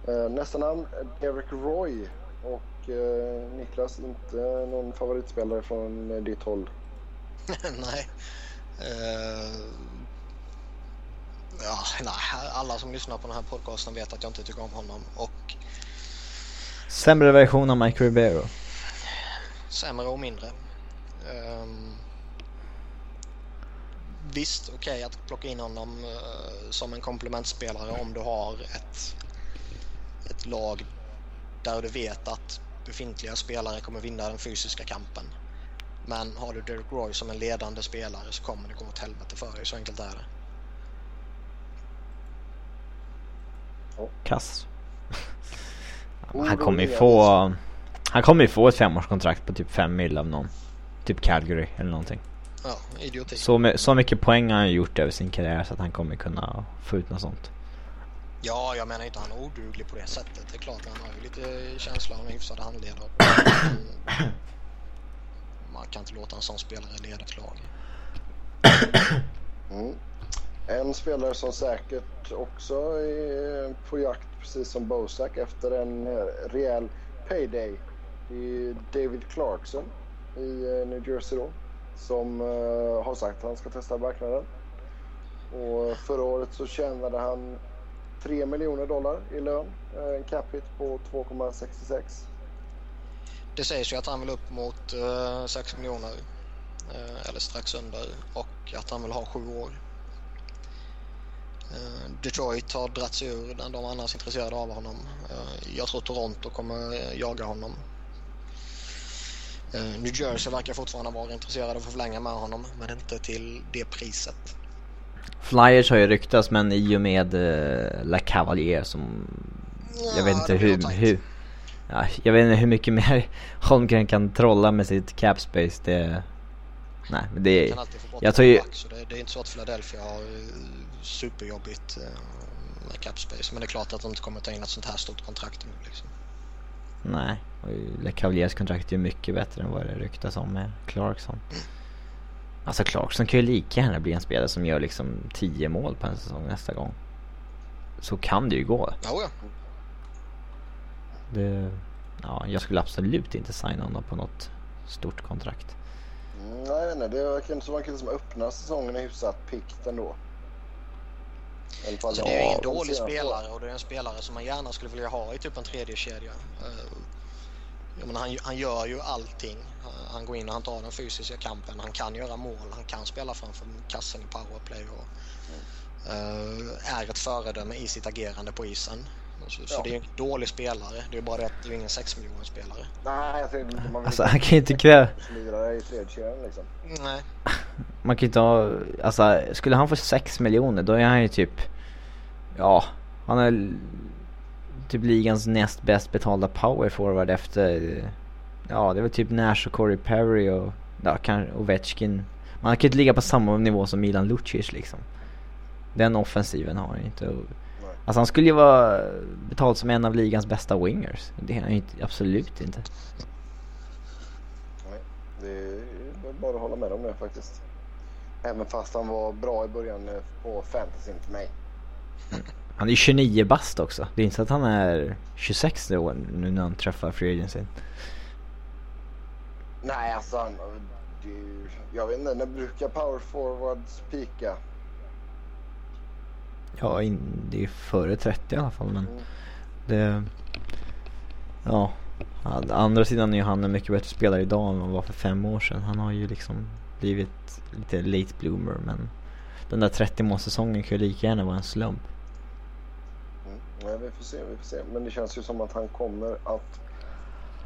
Speaker 1: Eh, nästa namn Derek Roy och eh, Niklas, inte någon favoritspelare från ditt håll? [LAUGHS]
Speaker 3: nej. Uh, ja, nej. Alla som lyssnar på den här podcasten vet att jag inte tycker om honom och...
Speaker 2: Sämre version av Mike Ribeiro?
Speaker 3: Sämre och mindre. Um, visst, okej okay, att plocka in honom uh, som en komplementspelare om du har ett, ett lag där du vet att befintliga spelare kommer vinna den fysiska kampen. Men har du Derek Roy som en ledande spelare så kommer det gå åt helvete för dig. Så enkelt är det.
Speaker 2: Kass. [LAUGHS] han kommer ju få... Han kommer ju få ett femårskontrakt på typ 5 mil av någon. Typ Calgary eller någonting.
Speaker 3: Ja, idioti.
Speaker 2: Så, så mycket poäng har han gjort över sin karriär så att han kommer kunna få ut något sånt.
Speaker 3: Ja, jag menar inte han är oduglig på det sättet. Det är klart han har ju lite känsla av en hyfsad handledare. [CLEARS THROAT] Man kan inte låta en sån spelare leda ett lag.
Speaker 1: Mm. En spelare som säkert också är på jakt precis som Bosak efter en rejäl payday. Det är David Clarkson i eh, New Jersey då. Som eh, har sagt att han ska testa marknaden. Och förra året så tjänade han 3 miljoner dollar i lön. Eh, en cap hit på 2,66.
Speaker 3: Det sägs ju att han vill upp mot uh, 6 miljoner. Uh, eller strax under. Och att han vill ha 7 år. Uh, Detroit har dratt sig ur den de annars intresserade av honom. jag tror Toronto kommer jaga honom. New Jersey verkar fortfarande vara intresserade av att förlänga med honom men inte till det priset.
Speaker 2: Flyers har ju ryktats men i och med uh, La Cavalier som... Ja, jag vet inte hur... hur ja, jag vet inte hur mycket mer [LAUGHS] Holmgren kan trolla med sitt cap space. Det... Nej, men det...
Speaker 3: Bort jag tror ju... Max, det, det, är inte så att Philadelphia har uh, superjobbigt uh, med cap space. Men det är klart att de inte kommer ta in ett sånt här stort kontrakt nu liksom.
Speaker 2: Nej, och Le Cavaliers kontrakt är ju mycket bättre än vad det ryktas om med Clarkson. Mm. Alltså Clarkson kan ju lika gärna bli en spelare som gör liksom 10 mål på en säsong nästa gång. Så kan det ju gå.
Speaker 3: Ja, ja.
Speaker 2: Det, ja, jag skulle absolut inte signa honom på något stort kontrakt.
Speaker 1: Mm, nej, jag vet inte. Det verkar som en kille som öppnar säsongen är hyfsat piggt ändå.
Speaker 3: Alltså, det är ju ingen dålig spelare och det är en spelare som man gärna skulle vilja ha i typ en tredje kedja. Uh, jag menar, han, han gör ju allting. Han går in och han tar den fysiska kampen. Han kan göra mål. Han kan spela framför kassen i powerplay och mm. uh, är ett föredöme i sitt agerande på isen. Så, ja. så det är en dålig spelare. Det är bara det att det är ingen 6 miljoner spelare.
Speaker 1: Nej, jag inte man
Speaker 2: alltså, han kan ju inte kräva...
Speaker 1: i tredjedelen liksom.
Speaker 3: Nej. [LAUGHS]
Speaker 2: Man kan ju inte ha... Alltså, skulle han få 6 miljoner då är han ju typ... Ja, han är typ ligans näst bäst betalda power forward efter, ja det var typ Nash och Corey Perry och, ja kanske Ovechkin. Man kan ju inte ligga på samma nivå som Milan Lucic liksom. Den offensiven har han inte. Alltså han skulle ju vara betald som en av ligans bästa wingers. Det är han ju inte, absolut inte.
Speaker 1: Nej, det är bara att hålla med om det faktiskt. Även fast han var bra i början eh, på fantasyn för mig.
Speaker 2: Han är ju 29 bast också. Det är inte så att han är 26 år nu när han träffar Free Agency.
Speaker 1: Nej, alltså han... Det, jag vet inte, när brukar power forwards pika?
Speaker 2: Ja, in, det är ju före 30 i alla fall men det... Ja. Å andra sidan är ju han en mycket bättre spelare idag än han var för fem år sedan. Han har ju liksom blivit lite late bloomer men den där 30 målsäsongen kan ju lika gärna vara en slump.
Speaker 1: Mm. Nej, vi får se, vi får se. Men det känns ju som att han kommer att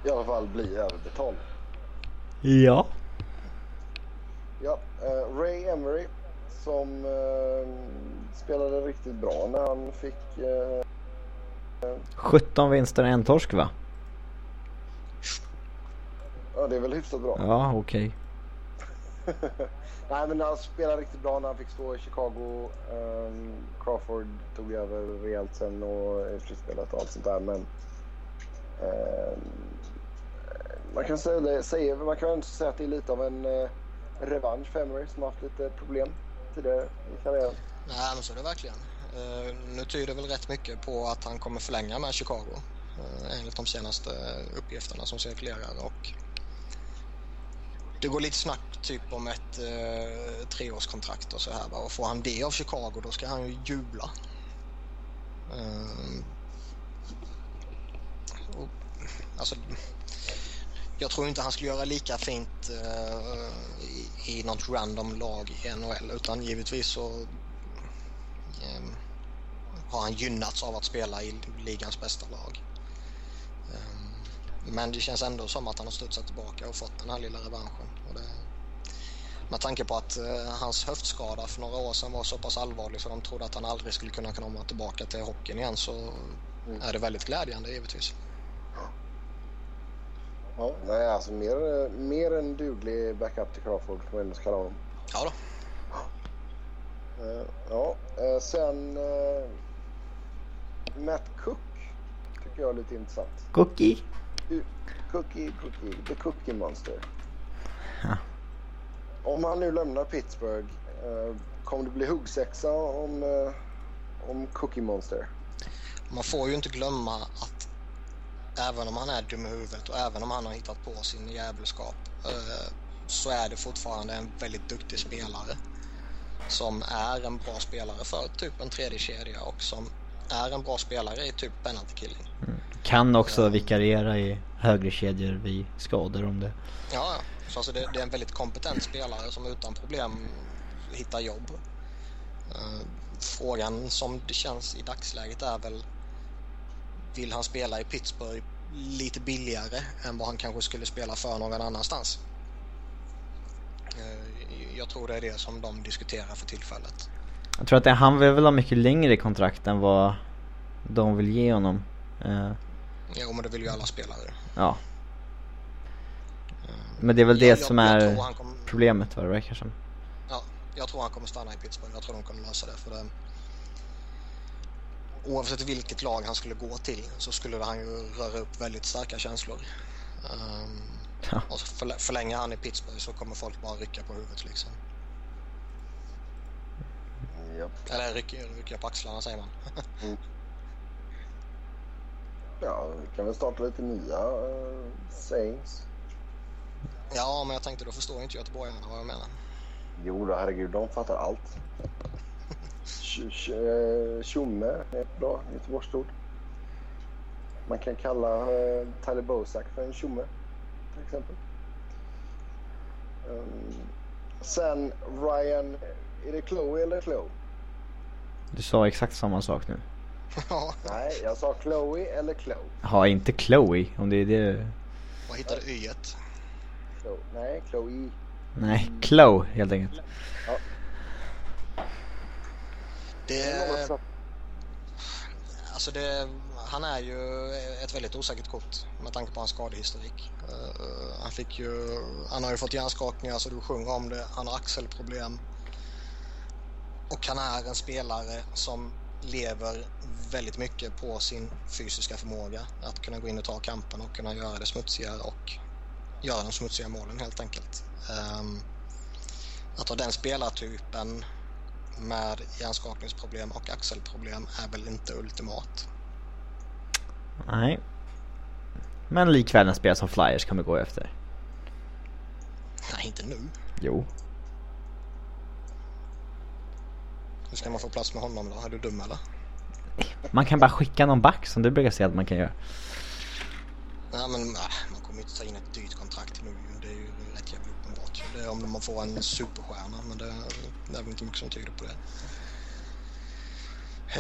Speaker 1: i alla fall bli överbetald.
Speaker 2: Ja.
Speaker 1: Ja, eh, Ray Emery som eh, spelade riktigt bra när han fick... Eh,
Speaker 2: 17 vinster och en torsk va?
Speaker 1: ja, det är väl hyfsat bra.
Speaker 2: Ja, okej. [LAUGHS]
Speaker 1: Nej, men han spelade riktigt bra när han fick stå i Chicago. Ehm, Crawford tog över rejält sen och i slutspelet och allt sånt där. Men ehm, man kan säga, man kan inte säga att det är lite av en eh, revansch för Emery som har haft lite problem tidigare i karriären.
Speaker 3: Nej, men så är det verkligen. Eh, nu tyder väl rätt mycket på att han kommer förlänga med Chicago eh, enligt de senaste uppgifterna som cirkulerar. Och det går lite snack typ om ett eh, treårskontrakt och så här. va. Och får han det av Chicago då ska han ju jubla. Eh, och, alltså, jag tror inte han skulle göra lika fint eh, i, i något random lag i NHL utan givetvis så eh, har han gynnats av att spela i ligans bästa lag. Eh, men det känns ändå som att han har studsat tillbaka och fått den här lilla revanschen. Och det, med tanke på att eh, hans höftskada för några år sedan var så pass allvarlig så de trodde att han aldrig skulle kunna komma tillbaka till hockeyn igen så är det väldigt glädjande givetvis.
Speaker 1: Ja, nej, alltså mer, mer än duglig backup till Crawford får man ändå kalla honom.
Speaker 3: Ja då.
Speaker 1: Eh, ja, eh, sen eh, Matt Cook tycker jag är lite intressant.
Speaker 2: Cookie.
Speaker 1: Cookie, Cookie, the Cookie Monster.
Speaker 2: Ja.
Speaker 1: Om han nu lämnar Pittsburgh, kommer det bli huggsexa om, om Cookie Monster?
Speaker 3: Man får ju inte glömma att även om han är dum i huvudet och även om han har hittat på sin djävulskap eh, så är det fortfarande en väldigt duktig spelare som är en bra spelare för typ en tredje kedja och som är en bra spelare i typ penalty killing.
Speaker 2: Kan också vikariera i högre kedjor vid skador om det.
Speaker 3: Ja, ja. så alltså det, det är en väldigt kompetent spelare som utan problem hittar jobb. Eh, Frågan som det känns i dagsläget är väl vill han spela i Pittsburgh lite billigare än vad han kanske skulle spela för någon annanstans? Eh, Jag tror det är det som de diskuterar för tillfället.
Speaker 2: Jag tror att det, han vill väl ha mycket längre kontrakt än vad de vill ge honom. Eh,
Speaker 3: Jo, men det vill ju alla spelare.
Speaker 2: ja. Men det är väl det
Speaker 3: Jag-
Speaker 2: som
Speaker 3: jag,
Speaker 2: är
Speaker 3: jag kommer,
Speaker 2: problemet vad det verkar som.
Speaker 3: ja, jag tror han kommer stanna i Pittsburgh. Jag tror de kommer lösa det. För det oavsett vilket lag han skulle gå till så skulle han ju röra upp väldigt starka känslor. Um,
Speaker 2: Ja.
Speaker 3: och så förlä- förlänger han i Pittsburgh så kommer folk bara rycka på huvudet liksom.
Speaker 1: Ja.
Speaker 3: Eller rycka, rycka på axlarna säger man. [LAUGHS]
Speaker 1: ja, vi kan väl starta lite nya uh, sayings.
Speaker 3: Ja, men jag tänkte då förstår inte göteborgarna vad jag menar.
Speaker 1: Jo då, herregud, de fattar allt. Eh, Tjomme är ett bra Göteborgsord. Man kan kalla uh, Tyler Bosak för en tjomme, till exempel. Um, sen Ryan, är det Chloe eller Chloe?
Speaker 2: Du sa exakt samma sak nu.
Speaker 3: Ja,
Speaker 1: Nej, jag sa Chloe eller Chloe.
Speaker 2: Ha inte Chloe om det är det.
Speaker 3: vad hittade y-et?
Speaker 1: Chloe. Nej, Chloe.
Speaker 2: Nej, Chloe helt enkelt.
Speaker 3: Det, Alltså det, han är ju ett väldigt osäkert kort med tanke på hans skadehistorik. Uh, han, fick ju, han har ju fått hjärnskakningar så du sjunger om det. Han har axelproblem. Och han är en spelare som lever väldigt mycket på sin fysiska förmåga. Att kunna gå in och ta kampen och kunna göra det smutsigare och göra de smutsiga målen helt enkelt. Um, att ha den spelartypen med hjärnskakningsproblem och axelproblem är väl inte ultimat.
Speaker 2: Nej. Men likväl en spel som Flyers kommer gå efter.
Speaker 3: Nej, inte nu.
Speaker 2: Jo.
Speaker 3: Hur ska man få plats med honom då? Är du dum eller?
Speaker 2: Man kan bara skicka någon back som du brukar säga att man kan göra.
Speaker 3: Nej men äh, man kommer inte ta in ett dyrt kontrakt nu. Det är ju rätt jävla uppenbart. Det är Eh, om man får en superstjärna men det, det är väl inte mycket som tyder på det.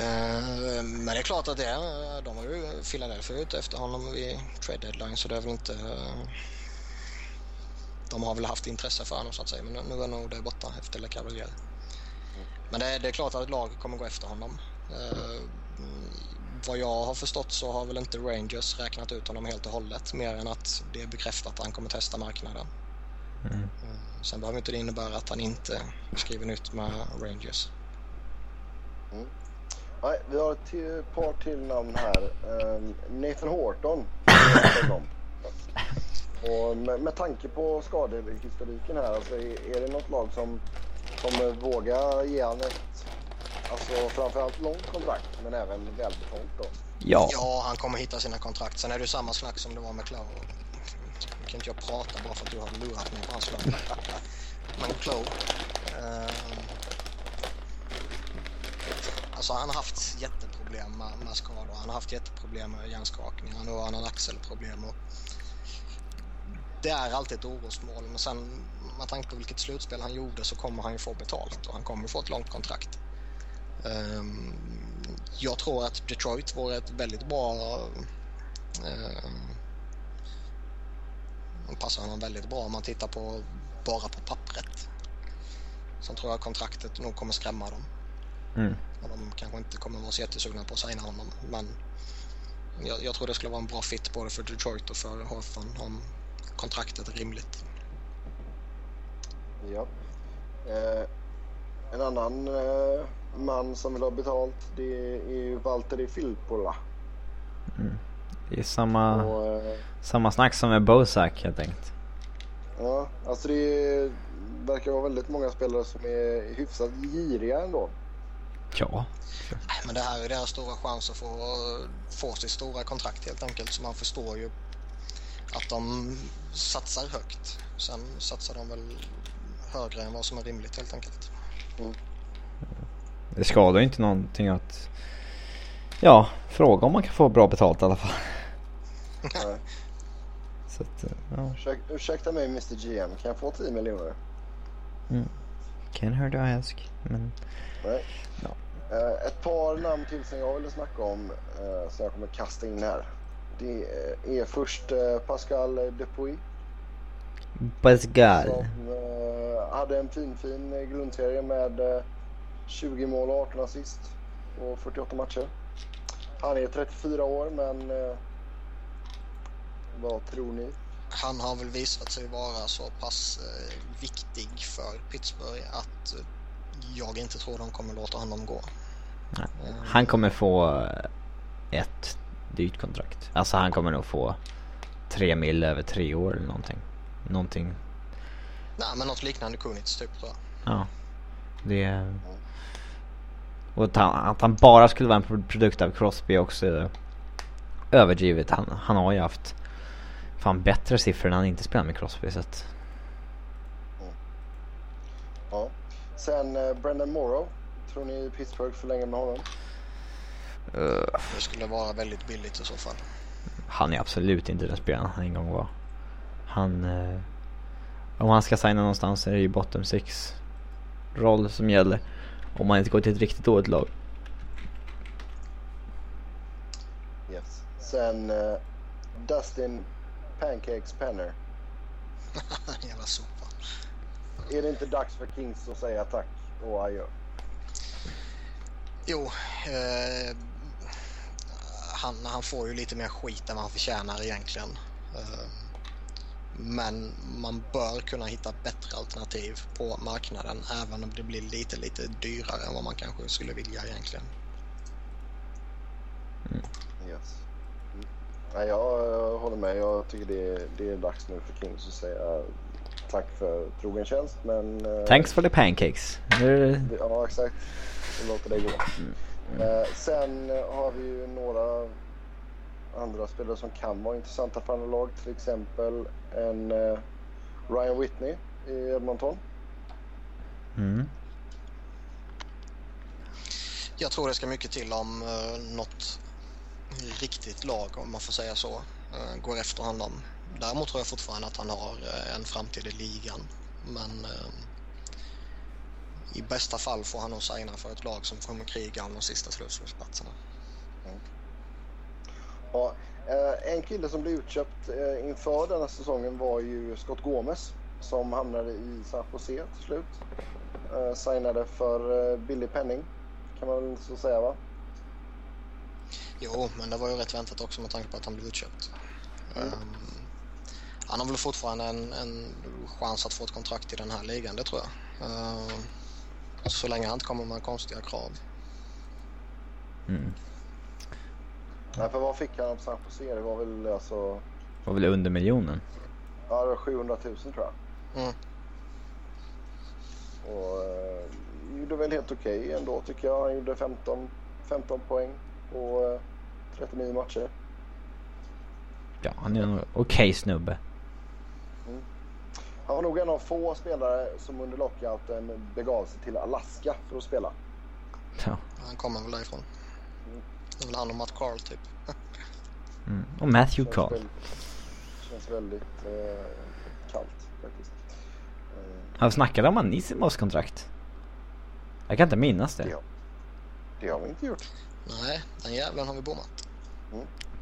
Speaker 3: Eh, men det är klart att det är, de var ju Philadelphia ute efter honom vid trade deadline så det är väl inte... Eh, de har väl haft intresse för honom så att säga men nu är nog det borta efter Le Cavalier. Men det är, det är klart att ett lag kommer gå efter honom. Vad jag har förstått så har väl inte Rangers räknat ut honom helt och hållet mer än att det är bekräftat att han kommer testa marknaden. Mm. Sen behöver inte det innebära att han inte skriver nytt med Rangers.
Speaker 1: Mm. Nej, vi har ett par till namn här. Um, Nathan Horton. och med, med tanke på skadehistoriken här, alltså, är, är det något lag som kommer våga ge han ett Alltså framförallt långt kontrakt men även välbetalt då.
Speaker 2: Ja.
Speaker 3: ja, han kommer hitta sina kontrakt. Sen är det samma snack som det var med Clow. Kan inte jag prata bara för att du har lurat mig på hans lag. Men Clow. Eh, alltså han har haft jätteproblem med, med skador. Han har haft jätteproblem med hjärnskakningar. Nu har han en axelproblem. Och det är alltid ett orosmål. Men sen med tanke på vilket slutspel han gjorde så kommer han ju få betalt och han kommer få ett långt kontrakt. Ehm, jag tror att Detroit vore ett väldigt bra... Um, passar honom väldigt bra om man tittar på bara på pappret. Sen tror jag kontraktet nog kommer skrämma dem. Mm. Och de kanske inte kommer vara så jättesugna på att signa honom. Men jag, jag, tror det skulle vara en bra fit både för Detroit och för Hawthorne om kontraktet är rimligt.
Speaker 1: Ja. Eh, en annan eh, man som vill ha betalt det är ju Valtteri Filppula.
Speaker 2: Mm. Det är samma, och, eh, samma snack som med Bozak helt enkelt.
Speaker 1: Ja, alltså det verkar vara väldigt många spelare som är hyfsat giriga ändå.
Speaker 2: Ja.
Speaker 3: Men det här är deras stora chans att få, få sitt stora kontrakt helt enkelt. Så man förstår ju att de satsar högt. Sen satsar de väl högre än vad som är rimligt helt enkelt. Mm.
Speaker 2: Det skadar ju inte någonting att ja, fråga om man kan få bra betalt i alla fall.
Speaker 1: Så att, ja. Ursäk, ursäkta mig Mr GM, kan jag få 10 miljoner?
Speaker 2: Mm. Can hurt ask, men...
Speaker 1: Nej. Ja. Uh, ett par namn till som jag ville snacka om, uh, som jag kommer kasta in här. Det är först uh, Pascal Dupuy.
Speaker 2: Pascal.
Speaker 1: Som hade en fin, fin grundserie med 20 mål och 18 assist på 48 matcher. Han är 34 år, men eh, vad tror ni?
Speaker 3: Han har väl visat sig vara så pass eh, viktig för Pittsburgh att eh, jag inte tror de kommer låta honom gå.
Speaker 2: Nej. Han kommer få eh, ett dyrt kontrakt. Alltså han kommer nog få tre mil över tre år eller någonting. Någonting.
Speaker 3: Nej men något liknande Kunitz typ tror
Speaker 2: jag. Ja. Det... Och att han, att han bara skulle vara en produkt av Crosby också överdrivet. Han, han har ju haft fan bättre siffror när han inte spelar med Crosby så att...
Speaker 1: Mm. Ja. Sen uh, Brendan Morrow. Tror ni Pittsburgh förlänger med honom?
Speaker 3: Uh, det skulle vara väldigt billigt i så fall.
Speaker 2: Han är absolut inte den spelaren han en gång var. Han... Uh, om han ska signa någonstans är det ju bottom six roll som gäller. Om man inte går till ett riktigt dåligt lag.
Speaker 1: Yes. Sen uh, Dustin Pancakes Penner. [LAUGHS]
Speaker 3: Jävla sopa.
Speaker 1: Är det inte dags för Kings att säga tack och adjö?
Speaker 3: Jo, eh, han, han får ju lite mer skit än vad han förtjänar egentligen. Eh, men man bör kunna hitta bättre alternativ på marknaden även om det blir lite, lite dyrare än vad man kanske skulle vilja egentligen.
Speaker 1: Yes. Mm. Nej, jag, jag håller med. Jag tycker det är, det är dags nu för Kings att säga tack för trogen tjänst. Men, eh,
Speaker 2: Thanks for the pancakes.
Speaker 1: Ja, exakt. Vi låter det gå. Eh, sen har vi ju några andra spelare som kan vara intressanta för andra lag. Till exempel en eh, Ryan Whitney i Edmonton.
Speaker 2: Mm.
Speaker 3: Jag tror det ska mycket till om uh, något riktigt lag, om man får säga så, eh, går efter honom. Däremot tror jag fortfarande att han har eh, en framtid i ligan. Men eh, i bästa fall får han nog signa för ett lag som kommer kriga om de sista slutspelsplatserna.
Speaker 1: Mm. Ja, en kille som blev utköpt inför denna säsongen var ju Scott Gomez som hamnade i San Jose till slut. Signade för billig penning kan man väl så säga va?
Speaker 3: Jo, men det var ju rätt väntat också med tanke på att han blev utköpt.
Speaker 1: Mm.
Speaker 3: Ehm, han har väl fortfarande en, en chans att få ett kontrakt i den här ligan, det tror jag. Ehm, så länge han inte kommer med konstiga krav.
Speaker 2: Mm.
Speaker 1: Nej, för vad fick han på San Jose? Det var väl alltså,
Speaker 2: Var väl under miljonen.
Speaker 1: ja det var 700 000 tror jag.
Speaker 3: Mm.
Speaker 1: Och eh, gjorde väl helt okej ändå tycker jag. Han gjorde 15, 15 poäng på eh, 39 matcher.
Speaker 2: Ja, han är en okej snubbe.
Speaker 1: Han var nog en av få spelare som under lockouten begav sig till Alaska för att spela.
Speaker 2: Ja.
Speaker 3: Han kommer väl därifrån. Det är väl han och Matt Carl typ.
Speaker 2: Mm. Och Matthew
Speaker 1: Känns
Speaker 2: Carl.
Speaker 1: väl- Känns väldigt eh, kallt faktiskt. Eh,
Speaker 2: Han snackade om Anisimos kontrakt. Jag kan inte minnas det.
Speaker 1: Ja. det har vi inte gjort.
Speaker 3: Nej, den jävlen har vi bommat.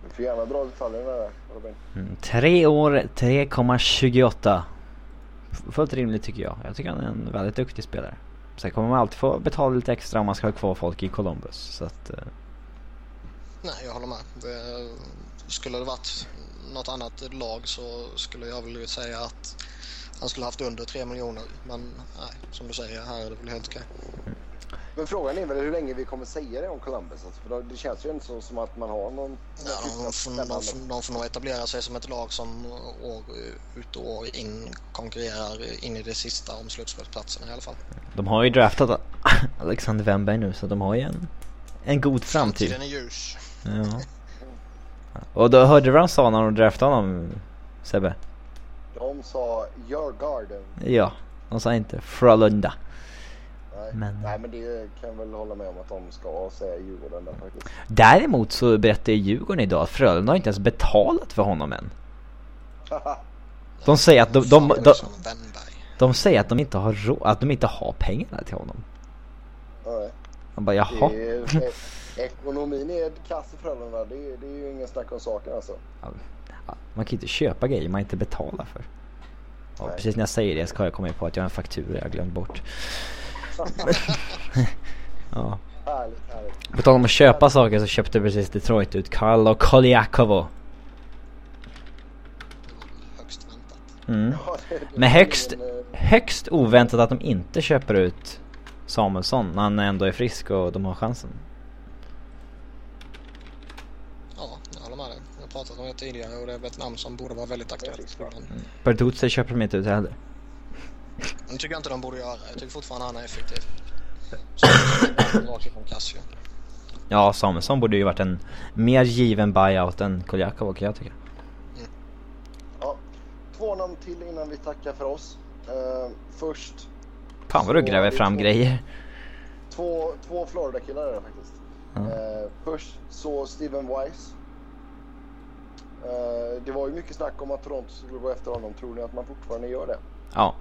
Speaker 1: Du får gärna dra detaljerna där Robin.
Speaker 2: Mm. Tre år, 3,28. F- Fullt rimligt tycker jag. Jag tycker han är en väldigt duktig spelare. Sen kommer man alltid få betala lite extra om man ska ha kvar folk i Columbus. Så att, eh,
Speaker 3: Nej, jag håller med. Det, skulle det varit något annat lag så skulle jag väl säga att han skulle haft under 3 miljoner. Men nej, som du säger, här är det väl helt okej.
Speaker 1: Men frågan är väl hur länge vi kommer säga det om Columbus. Alltså, för då, det känns ju inte så som att man har någon...
Speaker 3: Ja, de, får, de, får, de får nog etablera sig som ett lag som år ut och år in konkurrerar in i det sista om slutspelsplatsen i alla fall.
Speaker 2: de har ju draftat Alexander Wennberg nu så de har ju en, en god framtid.
Speaker 3: Framtiden är ljus.
Speaker 2: Ja. Och då hörde du vad de sa när de draftade honom Sebbe?
Speaker 1: De sa your garden.
Speaker 2: Ja, de sa inte Frölunda.
Speaker 1: Nej.
Speaker 2: Men-
Speaker 1: Nej men det kan jag väl hålla med om att de ska säga Djurgården där faktiskt.
Speaker 2: Däremot så berättade Djurgården idag att Frölunda har inte ens betalat för honom än. [LAUGHS] De säger att de, de, de,
Speaker 3: Wennberg.
Speaker 2: de säger att de inte har råd, att de inte har pengarna till honom.
Speaker 1: Nej.
Speaker 2: Man bara jaha.
Speaker 1: Det är, eh, ekonomin är kass i Frölunda. Det, är- det är ju ingen snack om saken alltså.
Speaker 2: Man kan ju inte köpa grejer man inte betalar för.
Speaker 1: Nej.
Speaker 2: precis när jag säger det ska jag komma på att jag har en faktura jag har glömt bort. Ja.
Speaker 1: Härligt, härligt.
Speaker 2: På tal om att köpa saker så köpte precis Detroit ut Carlo Koljakovo.
Speaker 3: Högst väntat.
Speaker 2: Mm. Men högst, högst oväntat att de inte köper ut Samuelsson när han ändå är frisk och de har chansen.
Speaker 3: Ja, jag håller med dig. Jag har pratat om det tidigare och det är ett namn som borde vara väldigt aktuellt. Men
Speaker 2: Bertuzzi köper de inte ut heller.
Speaker 3: Det tycker jag inte de borde göra. Jag tycker fortfarande han är effektiv. Så, Rakt ifrån.
Speaker 2: Ja, Samuelsson borde ju varit en mer given buyout än Koljakovo kan jag tycka.
Speaker 1: Ja. Två namn till innan vi tackar för oss. Eh, först
Speaker 2: Fan vad du gräver fram
Speaker 1: två-
Speaker 2: grejer.
Speaker 1: två, två Florida-killar är det faktiskt.
Speaker 2: Ja.
Speaker 1: Eh, först så Steven Wise. Eh, det var ju mycket snack om att Toronto skulle gå efter honom. Tror ni att man fortfarande gör det?
Speaker 2: Ja.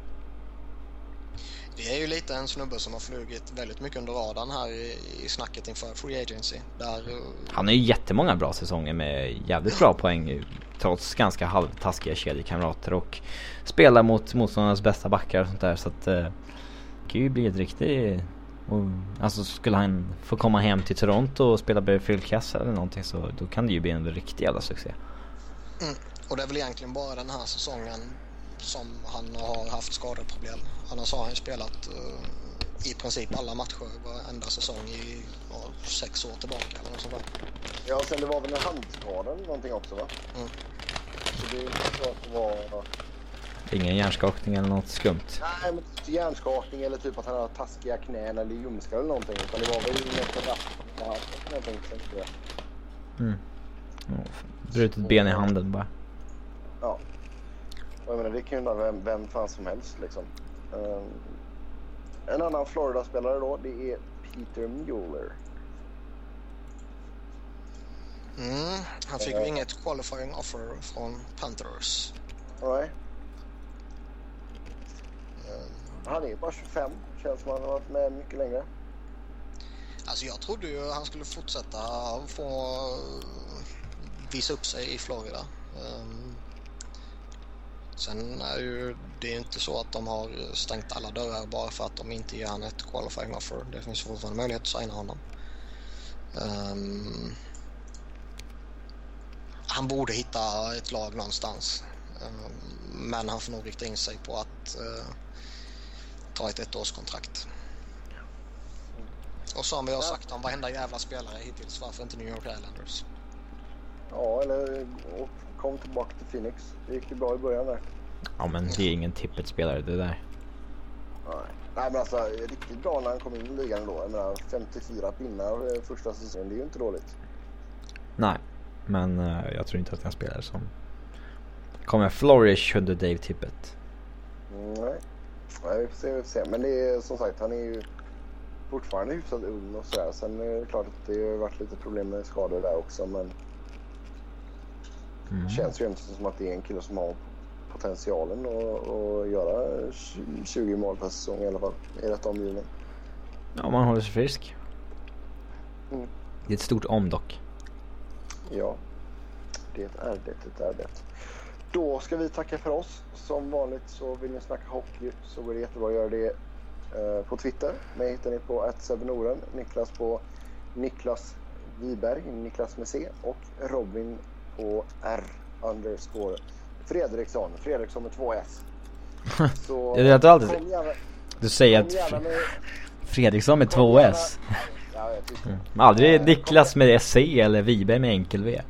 Speaker 3: Det är ju lite en snubbe som har flugit väldigt mycket under radarn här i, i snacket inför Free Agency. Där, eh,
Speaker 2: Han har ju jättemånga bra säsonger med jävligt bra poäng trots ganska halvtaskiga kedjekamrater och spelar mot motståndarnas bästa backar och sånt där så att eh, det kan ju bli ett riktigt Och, alltså skulle han få komma hem till Toronto och spela Phil Kessel eller någonting så då kan det ju bli en riktig jävla succé.
Speaker 3: Mm. Och det är väl egentligen bara den här säsongen som han har haft skadeproblem. Annars har han spelat uh, i princip alla matcher varenda säsong i uh, sex år tillbaka eller något sånt där.
Speaker 1: Ja, sen det var väl en handskada eller någonting också va?
Speaker 3: Mm.
Speaker 1: Så det är att det var...
Speaker 2: Ingen hjärnskakning eller något skumt.
Speaker 1: Nej, men typ hjärnskakning eller typ att han har taskiga knän eller ljumskar eller någonting. Utan det var väl inget rapp någonting.
Speaker 2: Mm. Ja, Brutet ben i handen bara.
Speaker 1: Ja. Jag menar, det kan ju undra vem, vem fan som helst liksom. Um, en annan Florida-spelare då, det är Peter Mueller.
Speaker 3: Mm. Han fick ju inget qualifying offer från Panthers.
Speaker 1: Nej. Han är bara 25. Känns som han har varit med mycket längre.
Speaker 3: Alltså jag trodde ju han skulle fortsätta få visa upp sig i Florida. Um, sen är ju det är inte så att de har stängt alla dörrar bara för att de inte ger han ett qualifying offer. Det finns fortfarande möjlighet att signa honom. Um, han borde hitta ett lag någonstans. Um, men han får nog rikta in sig på att uh, ta ett ettårskontrakt. Och som vi har sagt om varenda jävla spelare hittills, varför inte New York Islanders?
Speaker 1: Ja, eller och kom tillbaka till Phoenix. Det gick ju bra i början där.
Speaker 2: Ja men det är ingen tippet-spelare det där.
Speaker 1: Nej. Nej men alltså riktigt bra när han kom in i ligan då. Jag menar 54 pinnar eh, första säsongen, det är ju inte dåligt.
Speaker 2: Nej, men uh, jag tror inte att han spelar som kommer flourish under Dave Tippett.
Speaker 1: Mm, nej. nej, vi får se, vi får se. Men det är som sagt, han är ju fortfarande hyfsat ung och sådär. Sen är det klart att det har varit lite problem med skador där också men
Speaker 2: Mm.
Speaker 1: känns ju inte som att det är en kille som har potentialen att, att göra 20 mål per säsong i alla fall i rätt omgivning.
Speaker 2: Ja, man håller sig frisk.
Speaker 1: Mm.
Speaker 2: Det är ett stort om dock.
Speaker 1: Ja, det är det, det är det. Då ska vi tacka för oss. Som vanligt så vill ni snacka hockey så går det jättebra att göra det eh, på Twitter. Mig hittar ni på @sebenoren, Niklas på Niklas Wiberg, Niklas med C och Robin på R underscore Fredriksson, Fredriksson med två S. [LAUGHS] Så
Speaker 2: Det är det alltid-
Speaker 1: gärna,
Speaker 2: Du säger att
Speaker 1: med,
Speaker 2: Fredriksson med två
Speaker 1: gärna-
Speaker 2: S.
Speaker 1: Ja, jag
Speaker 2: Mm. Aldrig
Speaker 1: Eh,
Speaker 2: Niklas med C eller Wiberg med enkel V.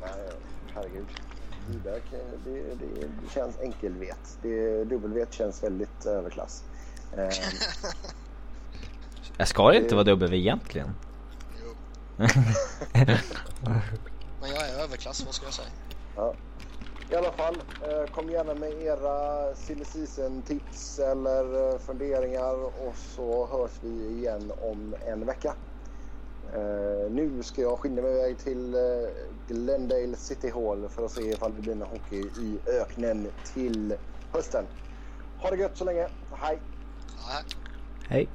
Speaker 1: Nej, herregud. Wiberg, det, det, det känns enkelvet. Dubbelvet känns väldigt överklass. Eh,
Speaker 2: Jag ska det inte vara W egentligen.
Speaker 3: Jo. [LAUGHS] [LAUGHS] Men jag är överklass, vad ska jag säga?
Speaker 1: ja. I alla fall, eh, kom gärna med era silly season-tips eller eh, funderingar och så hörs vi igen om en vecka. Eh, nu ska jag skynda mig iväg till Glendale City Hall för att se ifall det blir någon hockey i öknen till hösten. Ha det gött så länge. Hej!
Speaker 2: Hej.